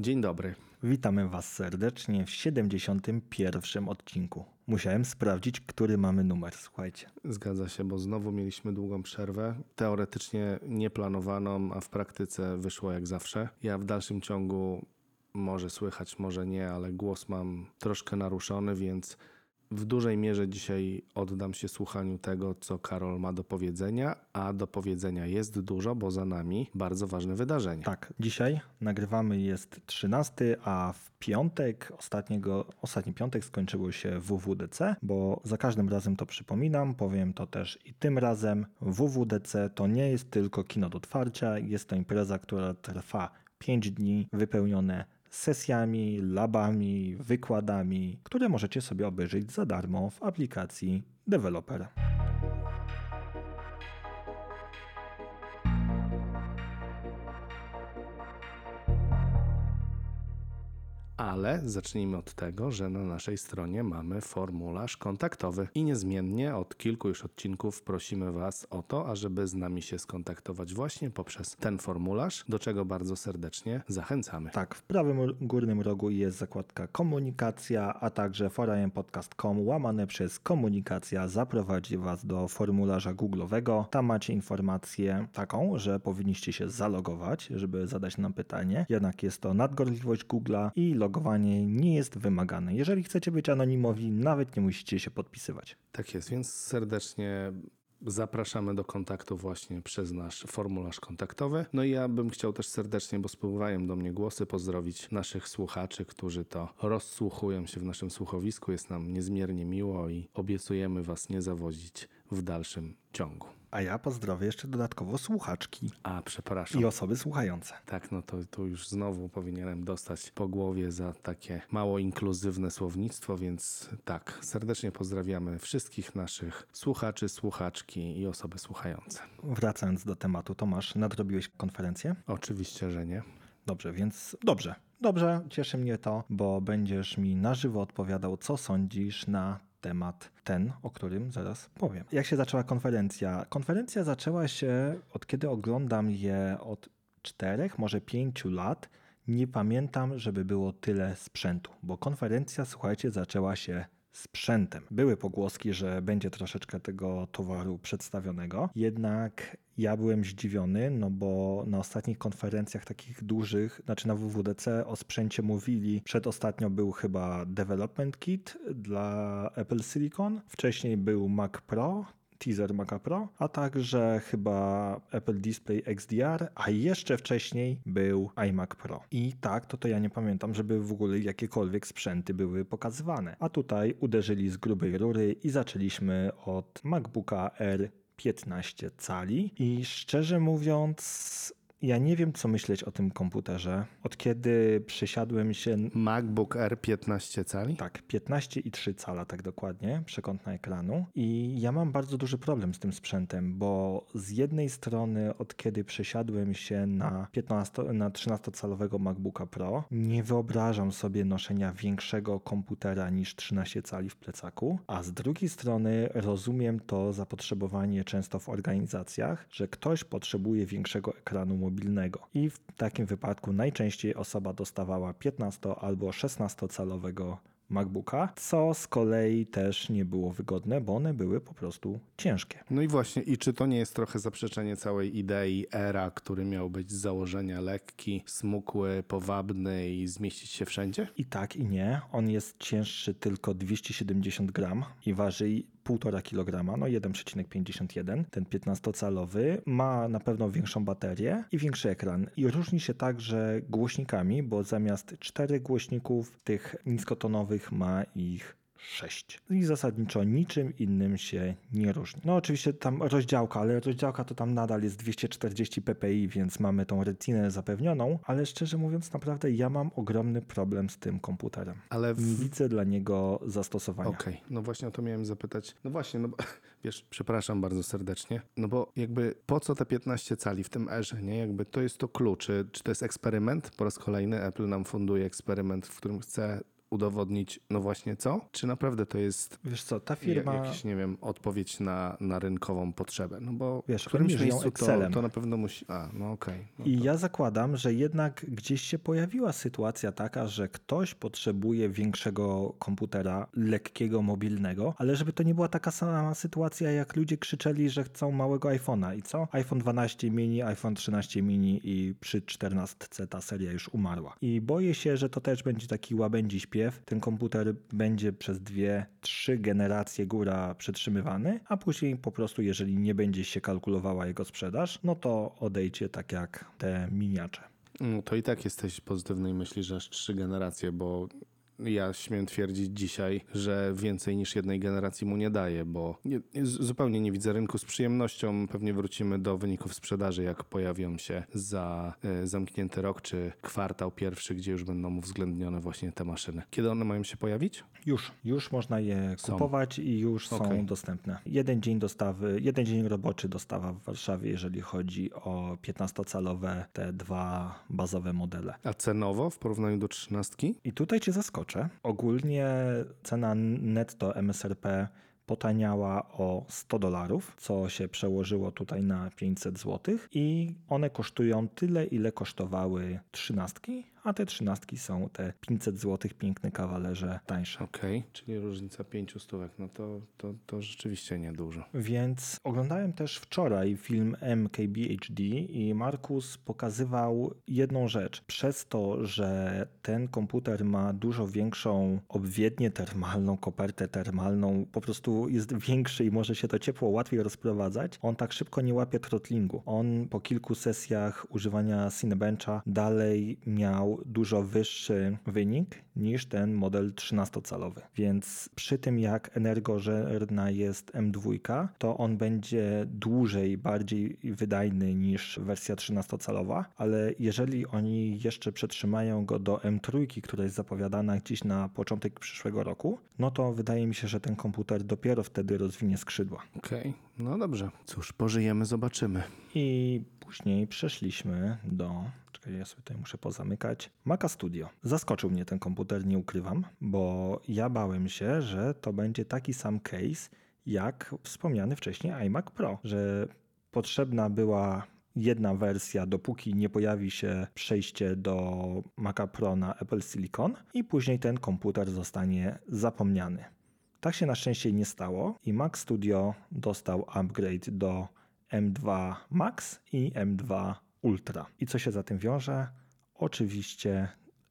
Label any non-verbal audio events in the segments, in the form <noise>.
Dzień dobry. Witamy Was serdecznie w 71. odcinku. Musiałem sprawdzić, który mamy numer, słuchajcie. Zgadza się, bo znowu mieliśmy długą przerwę. Teoretycznie nieplanowaną, a w praktyce wyszło jak zawsze. Ja w dalszym ciągu może słychać, może nie, ale głos mam troszkę naruszony, więc w dużej mierze dzisiaj oddam się słuchaniu tego, co Karol ma do powiedzenia, a do powiedzenia jest dużo, bo za nami bardzo ważne wydarzenie. Tak, dzisiaj nagrywamy jest 13, a w piątek, ostatniego, ostatni piątek skończyło się WWDC, bo za każdym razem to przypominam, powiem to też i tym razem. WWDC to nie jest tylko kino do otwarcia, jest to impreza, która trwa 5 dni, wypełnione sesjami, labami, wykładami, które możecie sobie obejrzeć za darmo w aplikacji Developer. Ale zacznijmy od tego, że na naszej stronie mamy formularz kontaktowy i niezmiennie od kilku już odcinków prosimy Was o to, ażeby z nami się skontaktować właśnie poprzez ten formularz, do czego bardzo serdecznie zachęcamy. Tak, w prawym górnym rogu jest zakładka komunikacja, a także forajempodcast.com łamane przez komunikacja zaprowadzi Was do formularza Google'owego. Tam macie informację taką, że powinniście się zalogować, żeby zadać nam pytanie. Jednak jest to nadgorliwość Google'a i logowanie nie jest wymagane. Jeżeli chcecie być anonimowi, nawet nie musicie się podpisywać. Tak jest, więc serdecznie zapraszamy do kontaktu właśnie przez nasz formularz kontaktowy. No i ja bym chciał też serdecznie, bo spływają do mnie głosy, pozdrowić naszych słuchaczy, którzy to rozsłuchują się w naszym słuchowisku. Jest nam niezmiernie miło i obiecujemy Was nie zawodzić w dalszym ciągu. A ja pozdrowię jeszcze dodatkowo słuchaczki A, przepraszam. i osoby słuchające. Tak, no to tu już znowu powinienem dostać po głowie za takie mało inkluzywne słownictwo, więc tak, serdecznie pozdrawiamy wszystkich naszych słuchaczy, słuchaczki i osoby słuchające. Wracając do tematu, Tomasz, nadrobiłeś konferencję? Oczywiście, że nie. Dobrze, więc dobrze. Dobrze, cieszy mnie to, bo będziesz mi na żywo odpowiadał, co sądzisz na temat ten, o którym zaraz powiem. Jak się zaczęła konferencja? Konferencja zaczęła się od kiedy oglądam je od czterech, może pięciu lat. Nie pamiętam, żeby było tyle sprzętu, bo konferencja, słuchajcie, zaczęła się sprzętem. Były pogłoski, że będzie troszeczkę tego towaru przedstawionego, jednak ja byłem zdziwiony, no bo na ostatnich konferencjach takich dużych, znaczy na WWDC o sprzęcie mówili. Przedostatnio był chyba Development Kit dla Apple Silicon, wcześniej był Mac Pro, teaser Maca Pro, a także chyba Apple Display XDR, a jeszcze wcześniej był iMac Pro. I tak, to to ja nie pamiętam, żeby w ogóle jakiekolwiek sprzęty były pokazywane. A tutaj uderzyli z grubej rury i zaczęliśmy od MacBooka R 15 cali i szczerze mówiąc ja nie wiem, co myśleć o tym komputerze. Od kiedy przysiadłem się. MacBook R 15 cali? Tak, 15,3 cala, tak dokładnie, przekątna ekranu. I ja mam bardzo duży problem z tym sprzętem, bo z jednej strony, od kiedy przesiadłem się na, 15, na 13-calowego MacBooka Pro, nie wyobrażam sobie noszenia większego komputera niż 13 cali w plecaku, a z drugiej strony rozumiem to zapotrzebowanie często w organizacjach, że ktoś potrzebuje większego ekranu mobilnego. I w takim wypadku najczęściej osoba dostawała 15 albo 16-calowego MacBooka, co z kolei też nie było wygodne, bo one były po prostu ciężkie. No i właśnie, i czy to nie jest trochę zaprzeczenie całej idei era, który miał być z założenia lekki, smukły, powabny i zmieścić się wszędzie? I tak, i nie. On jest cięższy tylko 270 gram i waży 1,5 kg, no 1,51, ten 15-calowy, ma na pewno większą baterię i większy ekran. I różni się także głośnikami, bo zamiast czterech głośników tych niskotonowych ma ich 6. I zasadniczo niczym innym się nie różni. No oczywiście tam rozdziałka, ale rozdziałka to tam nadal jest 240 ppi, więc mamy tą retinę zapewnioną, ale szczerze mówiąc naprawdę ja mam ogromny problem z tym komputerem. Ale w... Widzę dla niego zastosowania. Okej, okay. no właśnie o to miałem zapytać. No właśnie, no bo, <laughs> wiesz, przepraszam bardzo serdecznie, no bo jakby po co te 15 cali w tym erze, nie? Jakby to jest to klucz. Czy, czy to jest eksperyment? Po raz kolejny Apple nam funduje eksperyment, w którym chce udowodnić, no właśnie co? Czy naprawdę to jest Wiesz co, ta firma... jakiś, nie wiem, odpowiedź na, na rynkową potrzebę? No bo Wiesz, w którymś miejscu to, to na pewno musi... A, no okej. No I to- ja zakładam, że jednak gdzieś się pojawiła sytuacja taka, że ktoś potrzebuje większego komputera, lekkiego, mobilnego, ale żeby to nie była taka sama sytuacja, jak ludzie krzyczeli, że chcą małego iPhone'a. I co? iPhone 12 mini, iPhone 13 mini i przy 14 ta seria już umarła. I boję się, że to też będzie taki łabędzi śpiew. Ten komputer będzie przez dwie, trzy generacje góra przetrzymywany, a później po prostu, jeżeli nie będzie się kalkulowała jego sprzedaż, no to odejdzie tak jak te miniacze. No to i tak jesteś pozytywnej myśli, że aż trzy generacje, bo ja śmiem twierdzić dzisiaj, że więcej niż jednej generacji mu nie daje, bo nie, zupełnie nie widzę rynku z przyjemnością. Pewnie wrócimy do wyników sprzedaży, jak pojawią się za e, zamknięty rok czy kwartał pierwszy, gdzie już będą uwzględnione właśnie te maszyny. Kiedy one mają się pojawić? Już, już można je Są. kupować i już są Okej. dostępne. Jeden dzień dostawy, jeden dzień roboczy dostawa w Warszawie, jeżeli chodzi o 15-calowe, te dwa bazowe modele. A cenowo w porównaniu do trzynastki? I tutaj cię zaskoczę. Ogólnie cena netto MSRP potaniała o 100 dolarów, co się przełożyło tutaj na 500 zł i one kosztują tyle, ile kosztowały trzynastki, a te trzynastki są te 500 zł, piękny kawalerze tańsze. Okej, czyli różnica pięciu stówek, no to, to, to rzeczywiście niedużo. Więc oglądałem też wczoraj film MKBHD i Markus pokazywał jedną rzecz. Przez to, że ten komputer ma dużo większą obwiednię termalną, kopertę termalną, po prostu jest większy i może się to ciepło łatwiej rozprowadzać, on tak szybko nie łapie throttlingu. On po kilku sesjach używania Cinebencha dalej miał dużo wyższy wynik niż ten model 13-calowy. Więc przy tym jak energożerna jest M2, to on będzie dłużej, bardziej wydajny niż wersja 13-calowa, ale jeżeli oni jeszcze przetrzymają go do M3, która jest zapowiadana gdzieś na początek przyszłego roku, no to wydaje mi się, że ten komputer dopiero wtedy rozwinie skrzydła. Okej, no dobrze. Cóż, pożyjemy, zobaczymy. I później przeszliśmy do. Czekaj, ja sobie tutaj muszę pozamykać. Maca Studio. Zaskoczył mnie ten komputer, nie ukrywam, bo ja bałem się, że to będzie taki sam case jak wspomniany wcześniej iMac Pro, że potrzebna była jedna wersja, dopóki nie pojawi się przejście do Maca Pro na Apple Silicon i później ten komputer zostanie zapomniany. Tak się na szczęście nie stało i Mac Studio dostał upgrade do M2 Max i M2 Ultra. I co się za tym wiąże? Oczywiście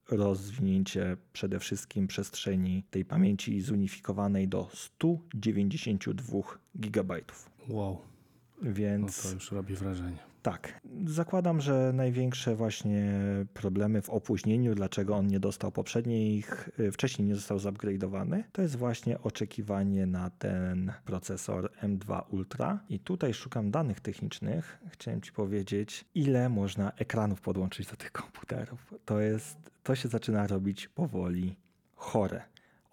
rozwinięcie przede wszystkim przestrzeni tej pamięci zunifikowanej do 192 GB. Wow, no Więc to już robi wrażenie. tak, zakładam, że największe właśnie problemy w opóźnieniu, dlaczego on nie dostał poprzednich, y, wcześniej nie został zupgrade'owany, to jest właśnie oczekiwanie na ten procesor M2 Ultra. I tutaj szukam danych technicznych. Chciałem Ci powiedzieć, ile można ekranów podłączyć do tych komputerów. To jest, to się zaczyna robić powoli chore.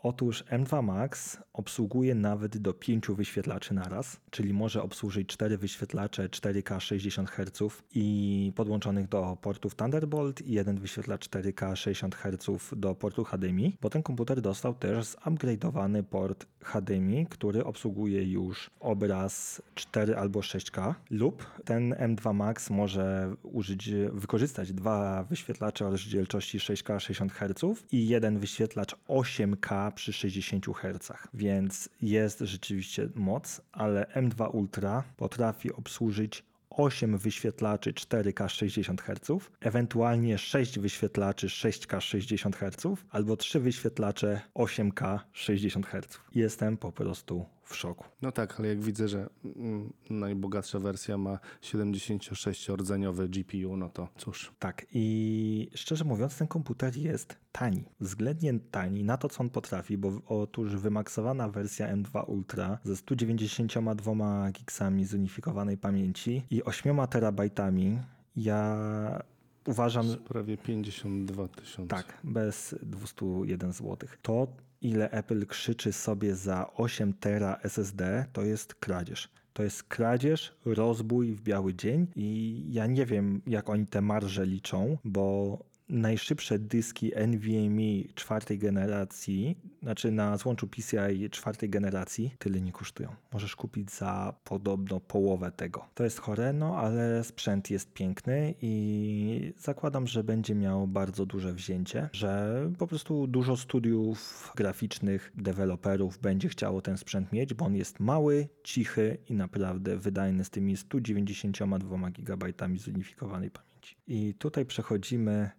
Otóż M2 Max obsługuje nawet do 5 wyświetlaczy naraz, czyli może obsłużyć 4 wyświetlacze 4K 60 Hz i podłączonych do portów Thunderbolt i jeden wyświetlacz 4K 60 Hz do portu HDMI, bo ten komputer dostał też zupgrade'owany port HDMI, który obsługuje już obraz 4 albo 6K lub ten M2 Max może użyć, wykorzystać dwa wyświetlacze o rozdzielczości 6K 60 Hz i jeden wyświetlacz 8K przy 60 Hz, więc jest rzeczywiście moc, ale M2 Ultra potrafi obsłużyć 8 wyświetlaczy 4K 60 Hz, ewentualnie 6 wyświetlaczy 6K 60 Hz albo 3 wyświetlacze 8K 60 Hz. Jestem po prostu w szoku. No tak, ale jak widzę, że mm, najbogatsza wersja ma 76-rdzeniowy GPU, no to cóż. Tak, i szczerze mówiąc, ten komputer jest tani. Względnie tani na to, co on potrafi, bo otóż wymaksowana wersja M2 Ultra ze 192 gigsami zunifikowanej pamięci i 8 terabajtami, ja uważam, Prawie 52 tysiące. tak, bez 201 zł. To, ile Apple krzyczy sobie za 8 tera SSD, to jest kradzież. To jest kradzież, rozbój w biały dzień i ja nie wiem, jak oni te marże liczą, bo najszybsze dyski NVMe czwartej generacji, znaczy na złączu PCI czwartej generacji, tyle nie kosztują. Możesz kupić za podobno połowę tego. To jest chore, no ale sprzęt jest piękny i zakładam, że będzie miał bardzo duże wzięcie, że po prostu dużo studiów graficznych, deweloperów będzie chciało ten sprzęt mieć, bo on jest mały, cichy i naprawdę wydajny z tymi 192 GB zunifikowanej pamięci. I tutaj przechodzimy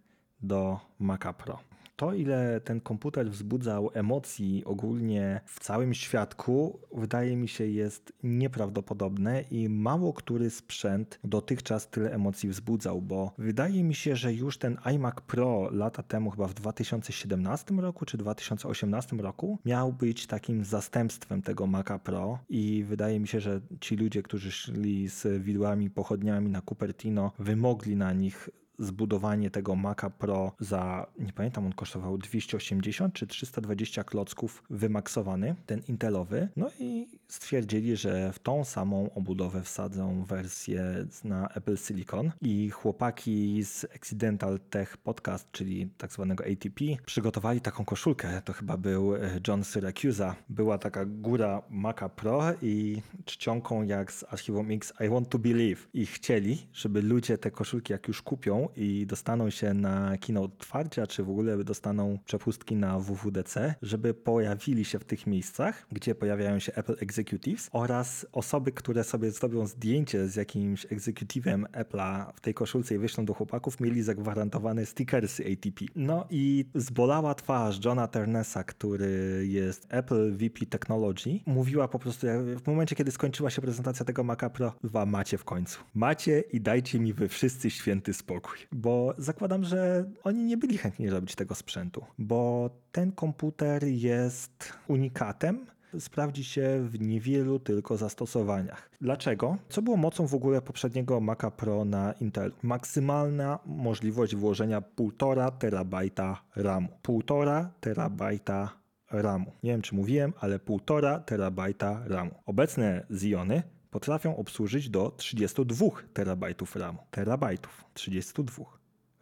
do Maca Pro. To, ile ten komputer wzbudzał emocji ogólnie w całym świadku, wydaje mi się jest nieprawdopodobne i mało który sprzęt dotychczas tyle emocji wzbudzał, bo wydaje mi się, że już ten iMac Pro lata temu, chyba w 2017 roku czy 2018 roku, miał być takim zastępstwem tego Maca Pro i wydaje mi się, że ci ludzie, którzy szli z widłami pochodniami na Cupertino, wymogli na nich zbudowanie tego Maca Pro za, nie pamiętam, on kosztował 280 czy 320 klocków wymaksowany, ten Intelowy. No i stwierdzili, że w tą samą obudowę wsadzą wersję na Apple Silicon i chłopaki z Accidental Tech Podcast, czyli tak zwanego ATP, przygotowali taką koszulkę. To chyba był e, John Syracusa. Była taka góra Maca Pro i czcionką jak z archiwum X I want to believe. I chcieli, żeby ludzie te koszulki jak już kupią i dostaną się na kino otwarcia, czy w ogóle dostaną przepustki na WWDC, żeby pojawili się w tych miejscach, gdzie pojawiają się Apple Executives oraz osoby, które sobie zrobią zdjęcie z jakimś executive'em Apple'a w tej koszulce i wyślą do chłopaków, mieli zagwarantowane stickersy ATP. No i zbolała twarz Johna Ternesa, który jest Apple VP Technology, mówiła po prostu w momencie, kiedy skończyła się prezentacja tego Maca Pro, dwa macie w końcu. Macie i dajcie mi wy wszyscy święty spokój bo zakładam, że oni nie byli chętni robić tego sprzętu, bo ten komputer jest unikatem, sprawdzi się w niewielu tylko zastosowaniach. Dlaczego? Co było mocą w ogóle poprzedniego Maca Pro na Intelu? Maksymalna możliwość włożenia 1,5 terabajta RAMu. 1,5 terabajta RAMu. Nie wiem, czy mówiłem, ale 1,5 terabajta RAMu. Obecne Ziony potrafią obsłużyć do 32 terabajtów RAMu. Terabajtów, 32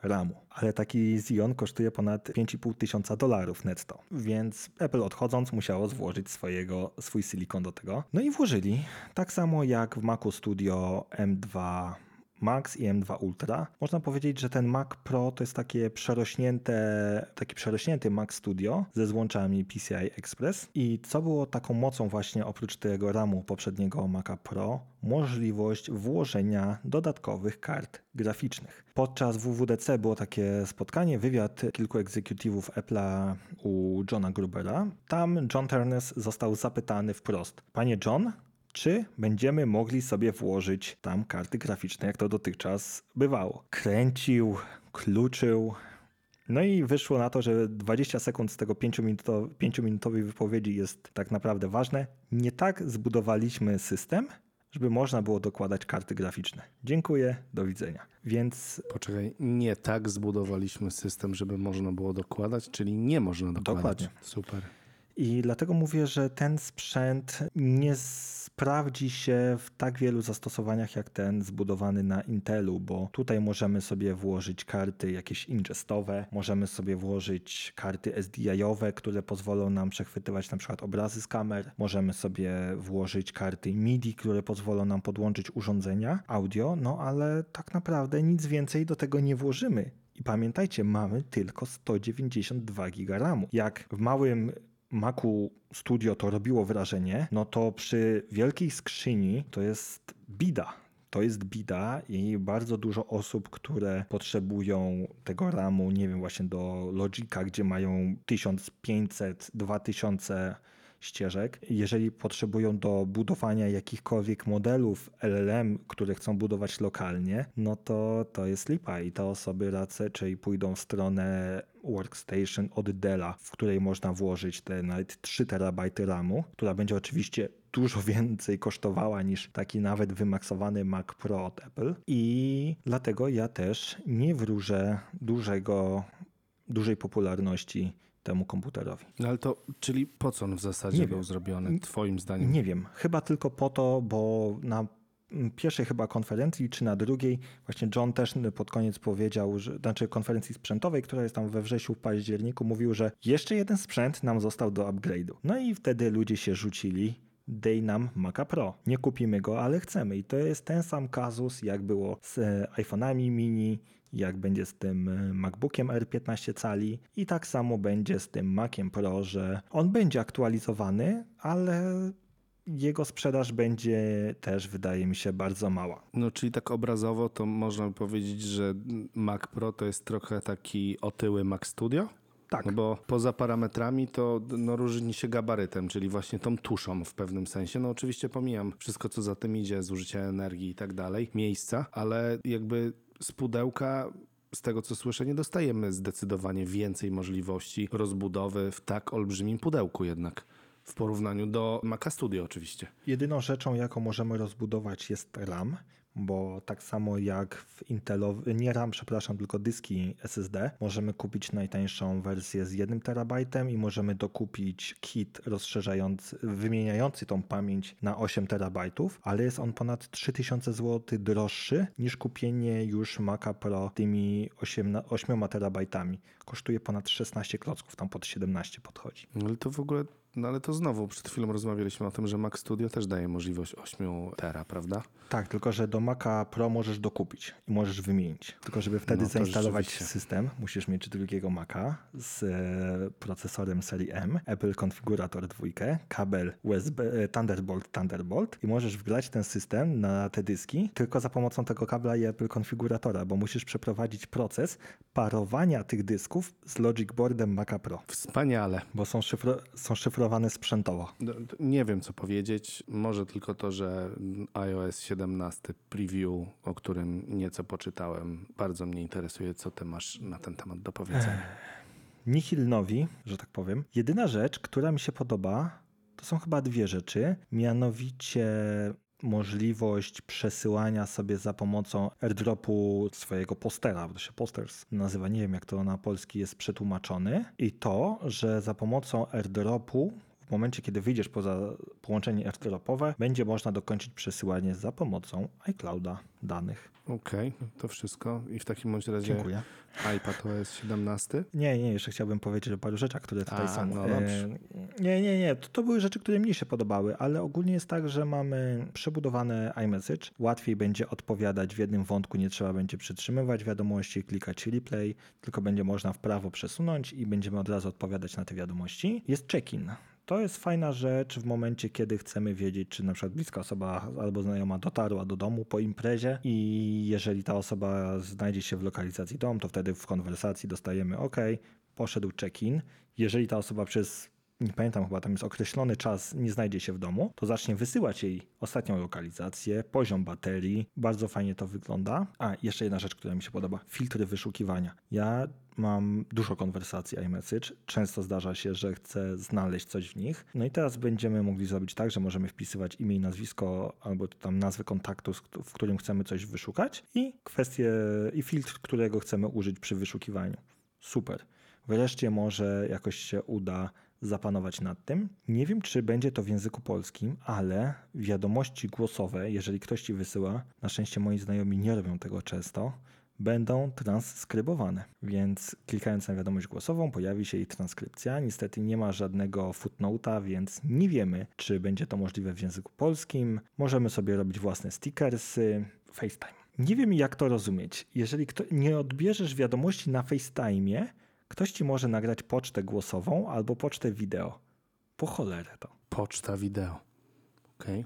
RAMu. Ale taki Xeon kosztuje ponad 5,5 tysiąca dolarów netto. Więc Apple odchodząc musiało złożyć swojego, swój silikon do tego. No i włożyli. Tak samo jak w Macu Studio M2 Max i M2 Ultra. Można powiedzieć, że ten Mac Pro to jest takie przerośnięte, taki przerośnięty Mac Studio ze złączami PCI Express. I co było taką mocą właśnie oprócz tego RAMu poprzedniego Maca Pro? Możliwość włożenia dodatkowych kart graficznych. Podczas WWDC było takie spotkanie, wywiad kilku egzekutywów Apple'a u Johna Grubera. Tam John Ternus został zapytany wprost: Panie John, czy będziemy mogli sobie włożyć tam karty graficzne, jak to dotychczas bywało. Kręcił, kluczył. No i wyszło na to, że 20 sekund z tego 5-minutowej wypowiedzi jest tak naprawdę ważne. Nie tak zbudowaliśmy system, żeby można było dokładać karty graficzne. Dziękuję, do widzenia. Więc. Poczekaj, nie tak zbudowaliśmy system, żeby można było dokładać, czyli nie można dokładać. Dokładnie. Super. I dlatego mówię, że ten sprzęt nie sprawdzi się w tak wielu zastosowaniach jak ten zbudowany na Intelu, bo tutaj możemy sobie włożyć karty jakieś ingestowe, możemy sobie włożyć karty SDI-owe, które pozwolą nam przechwytywać na przykład obrazy z kamer, możemy sobie włożyć karty MIDI, które pozwolą nam podłączyć urządzenia audio, no ale tak naprawdę nic więcej do tego nie włożymy. I pamiętajcie, mamy tylko 192 GB. Jak w małym Macu Studio to robiło wrażenie, no to przy wielkiej skrzyni to jest bida. To jest bida i bardzo dużo osób, które potrzebują tego RAMu, nie wiem, właśnie do Logica, gdzie mają 1500, 2000 ścieżek. Jeżeli potrzebują do budowania jakichkolwiek modelów LLM, które chcą budować lokalnie, no to to jest lipa i te osoby raczej pójdą w stronę workstation od Della, w której można włożyć te nawet 3 terabajty RAMu, która będzie oczywiście dużo <laughs> więcej kosztowała niż taki nawet wymaksowany Mac Pro od Apple i dlatego ja też nie wróżę dużego, dużej popularności temu komputerowi. No ale to, czyli po co on w zasadzie Nie był wiem. zrobiony, twoim zdaniem? Nie wiem, chyba tylko po to, bo na pierwszej chyba konferencji, czy na drugiej, właśnie John też pod koniec powiedział, że, znaczy konferencji sprzętowej, która jest tam we wrześniu, w październiku, mówił, że jeszcze jeden sprzęt nam został do upgrade'u. No i wtedy ludzie się rzucili dej nam Maca Pro. Nie kupimy go, ale chcemy. I to jest ten sam kazus, jak było z e, iPhone'ami mini, jak będzie z tym e, MacBookiem R15 cali i tak samo będzie z tym Maciem Pro, że on będzie aktualizowany, ale jego sprzedaż będzie też, wydaje mi się, bardzo mała. No, czyli tak obrazowo to można powiedzieć, że Mac Pro to jest trochę taki otyły Mac Studio? Tak. No bo poza parametrami to no, różni się gabarytem, czyli właśnie tą tuszą w pewnym sensie. No oczywiście pomijam wszystko, co za tym idzie, zużycie energii i tak dalej, miejsca, ale jakby z pudełka z tego co słyszę, nie dostajemy zdecydowanie więcej możliwości rozbudowy w tak olbrzymim pudełku jednak. W porównaniu do Maca Studio oczywiście. Jedyną rzeczą, jaką możemy rozbudować jest RAM, bo tak samo jak w Intelowy, nie RAM, przepraszam, tylko dyski SSD, możemy kupić najtańszą wersję z 1 terabajtem i możemy dokupić kit rozszerzający, wymieniający tą pamięć na 8 terabajtów, ale jest on ponad 3000 zł droższy niż kupienie już Maca Pro tymi 8, 8 terabajtami. Kosztuje ponad 16 klocków, tam pod 17 podchodzi. No ale to w ogóle no ale to znowu, przed chwilą rozmawialiśmy o tym, że Mac Studio też daje możliwość 8 tera, prawda? Tak, tylko że do Maca Pro możesz dokupić i możesz wymienić. Tylko żeby wtedy No zainstalować system, musisz mieć drugiego Maca z e, procesorem serii M, Apple konfigurator 2, kabel USB, e, Thunderbolt, Thunderbolt i możesz wgrać ten system na te dyski tylko za pomocą tego kabla i Apple konfiguratora, bo musisz przeprowadzić proces parowania tych dysków z Logic Boardem Maca Pro, Wspaniale. bo są, szyfro, są szyfrowane sprzętowo. No, Nie wiem, co powiedzieć. Może tylko to, że iOS 17 preview, o którym nieco poczytałem, bardzo mnie interesuje, co ty masz na ten temat do powiedzenia. Nihil nowi, że tak powiem. Jedyna rzecz, która mi się podoba, to są chyba dwie rzeczy. Mianowicie możliwość przesyłania sobie za pomocą airdropu swojego postera, bo to się posters nazywa, nie wiem jak to na polski jest przetłumaczony. I to, że za pomocą airdropu w momencie, kiedy wyjdziesz poza połączenie airdropowe, będzie można dokończyć przesyłanie za pomocą iClouda danych. Okej, to wszystko. I w takim bądź razie Dziękuję. iPad OS 17. Nie, nie, jeszcze chciałbym powiedzieć o paru rzeczach, które tutaj A, są. no E, dobrze. nie, nie, nie, to, to były rzeczy, które mi się podobały, ale ogólnie jest tak, że mamy przebudowany iMessage. Łatwiej będzie odpowiadać w jednym wątku, nie trzeba będzie przytrzymywać wiadomości, klikać replay, tylko będzie można w prawo przesunąć i będziemy od razu odpowiadać na te wiadomości. Jest check-in. To jest fajna rzecz w momencie, kiedy chcemy wiedzieć, czy na przykład bliska osoba albo znajoma dotarła do domu po imprezie i jeżeli ta osoba znajdzie się w lokalizacji dom, to wtedy w konwersacji dostajemy OK, poszedł check-in. Jeżeli ta osoba przez nie pamiętam, chyba tam jest określony czas, nie znajdzie się w domu, to zacznie wysyłać jej ostatnią lokalizację, poziom baterii. Bardzo fajnie to wygląda. A, jeszcze jedna rzecz, która mi się podoba. Filtry wyszukiwania. Ja mam dużo konwersacji iMessage. Często zdarza się, że chcę znaleźć coś w nich. No i teraz będziemy mogli zrobić tak, że możemy wpisywać imię i nazwisko albo tam nazwę kontaktu, w którym chcemy coś wyszukać i kwestię i filtr, którego chcemy użyć przy wyszukiwaniu. Super. Wreszcie może jakoś się uda zapanować nad tym. Nie wiem, czy będzie to w języku polskim, ale wiadomości głosowe, jeżeli ktoś ci wysyła, na szczęście moi znajomi nie robią tego często, będą transkrybowane. Więc klikając na wiadomość głosową, pojawi się jej transkrypcja. Niestety nie ma żadnego footnote'a, więc nie wiemy, czy będzie to możliwe w języku polskim. Możemy sobie robić własne stickersy. FaceTime. Nie wiem, jak to rozumieć. Jeżeli nie odbierzesz wiadomości na FaceTime'ie, ktoś ci może nagrać pocztę głosową albo pocztę wideo. Po cholerę to. Poczta wideo. Okej.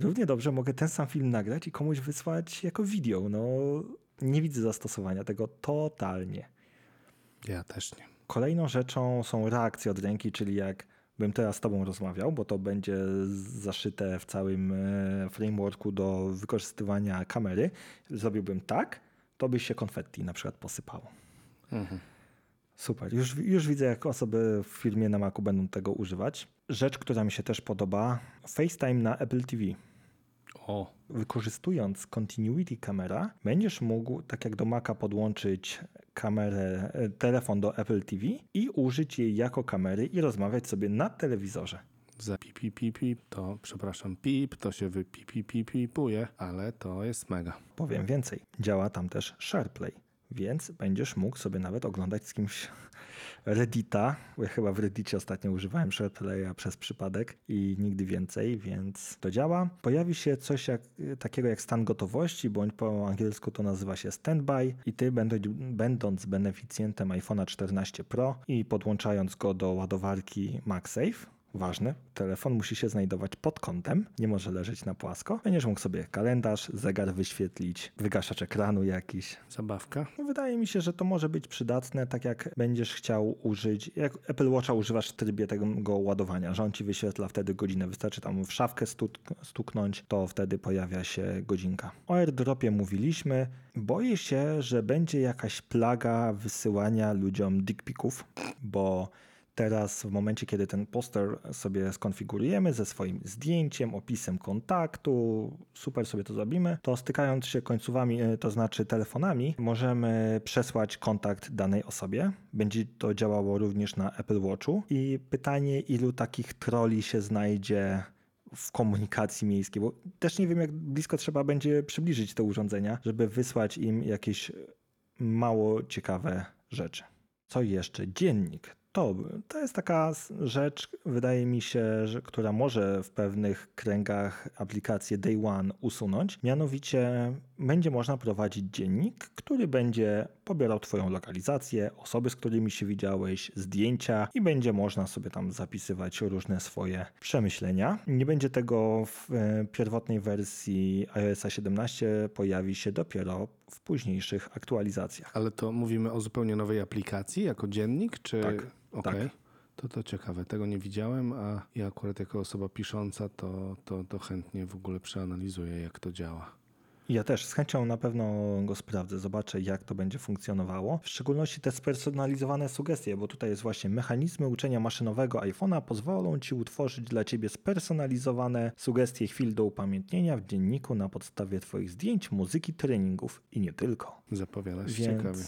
Równie dobrze mogę ten sam film nagrać i komuś wysłać jako wideo. No, nie widzę zastosowania tego totalnie. Ja też nie. Kolejną rzeczą są reakcje od ręki, czyli jak bym teraz z tobą rozmawiał, bo to będzie zaszyte w całym e, frameworku do wykorzystywania kamery. Zrobiłbym tak, to by się konfetti na przykład posypało. Mhm. Super. Już, już widzę, jak osoby w firmie na Macu będą tego używać. Rzecz, która mi się też podoba, FaceTime na Apple TV. O, Wykorzystując Continuity Camera, będziesz mógł, tak jak do Maca, podłączyć kamerę, e, telefon do Apple TV i użyć jej jako kamery i rozmawiać sobie na telewizorze. za pip, pip, pip, pip, to przepraszam, pip, to się wypipipipipuje, ale to jest mega. Powiem więcej, działa tam też SharePlay, więc będziesz mógł sobie nawet oglądać z kimś Reddita, ja chyba w Reddicie ostatnio używałem SharePlaya przez przypadek i nigdy więcej, więc to działa. Pojawi się coś jak, takiego jak stan gotowości, bądź po angielsku to nazywa się standby i ty będąc beneficjentem iPhone'a 14 Pro i podłączając go do ładowarki MagSafe, Ważne, telefon musi się znajdować pod kątem, nie może leżeć na płasko. Będziesz mógł sobie kalendarz, zegar wyświetlić, wygaszacz ekranu jakiś. Zabawka. No, Wydaje mi się, że to może być przydatne, tak jak będziesz chciał użyć, jak Apple Watcha używasz w trybie tego ładowania, że on ci wyświetla wtedy godzinę. Wystarczy tam w szafkę stuk stuknąć, to wtedy pojawia się godzinka. O AirDropie mówiliśmy. Boję się, że będzie jakaś plaga wysyłania ludziom dickpików, bo Teraz, w momencie, kiedy ten poster sobie skonfigurujemy ze swoim zdjęciem, opisem kontaktu, super sobie to zrobimy, to stykając się końcówami, to znaczy telefonami, możemy przesłać kontakt danej osobie. Będzie to działało również na Apple Watchu. I pytanie, ilu takich troli się znajdzie w komunikacji miejskiej, bo też nie wiem, jak blisko trzeba będzie przybliżyć te urządzenia, żeby wysłać im jakieś mało ciekawe rzeczy. Co jeszcze? Dziennik. To, to jest taka rzecz, wydaje mi się, że, która może w pewnych kręgach aplikację Day One usunąć. Mianowicie będzie można prowadzić dziennik, który będzie pobierał Twoją lokalizację, osoby, z którymi się widziałeś, zdjęcia i będzie można sobie tam zapisywać różne swoje przemyślenia. Nie będzie tego w pierwotnej wersji iOS 17, pojawi się dopiero w późniejszych aktualizacjach. Ale to mówimy o zupełnie nowej aplikacji jako dziennik, czy... Tak. Okej. Tak. To to ciekawe, tego nie widziałem, a ja akurat jako osoba pisząca to, to, to chętnie w ogóle przeanalizuję, jak to działa. Ja też z chęcią na pewno go sprawdzę, zobaczę jak to będzie funkcjonowało. W szczególności te spersonalizowane sugestie, bo tutaj jest właśnie mechanizmy uczenia maszynowego iPhone'a pozwolą Ci utworzyć dla Ciebie spersonalizowane sugestie chwil do upamiętnienia w dzienniku na podstawie Twoich zdjęć, muzyki, treningów i nie tylko. Zapowiada się Więc- ciekawie.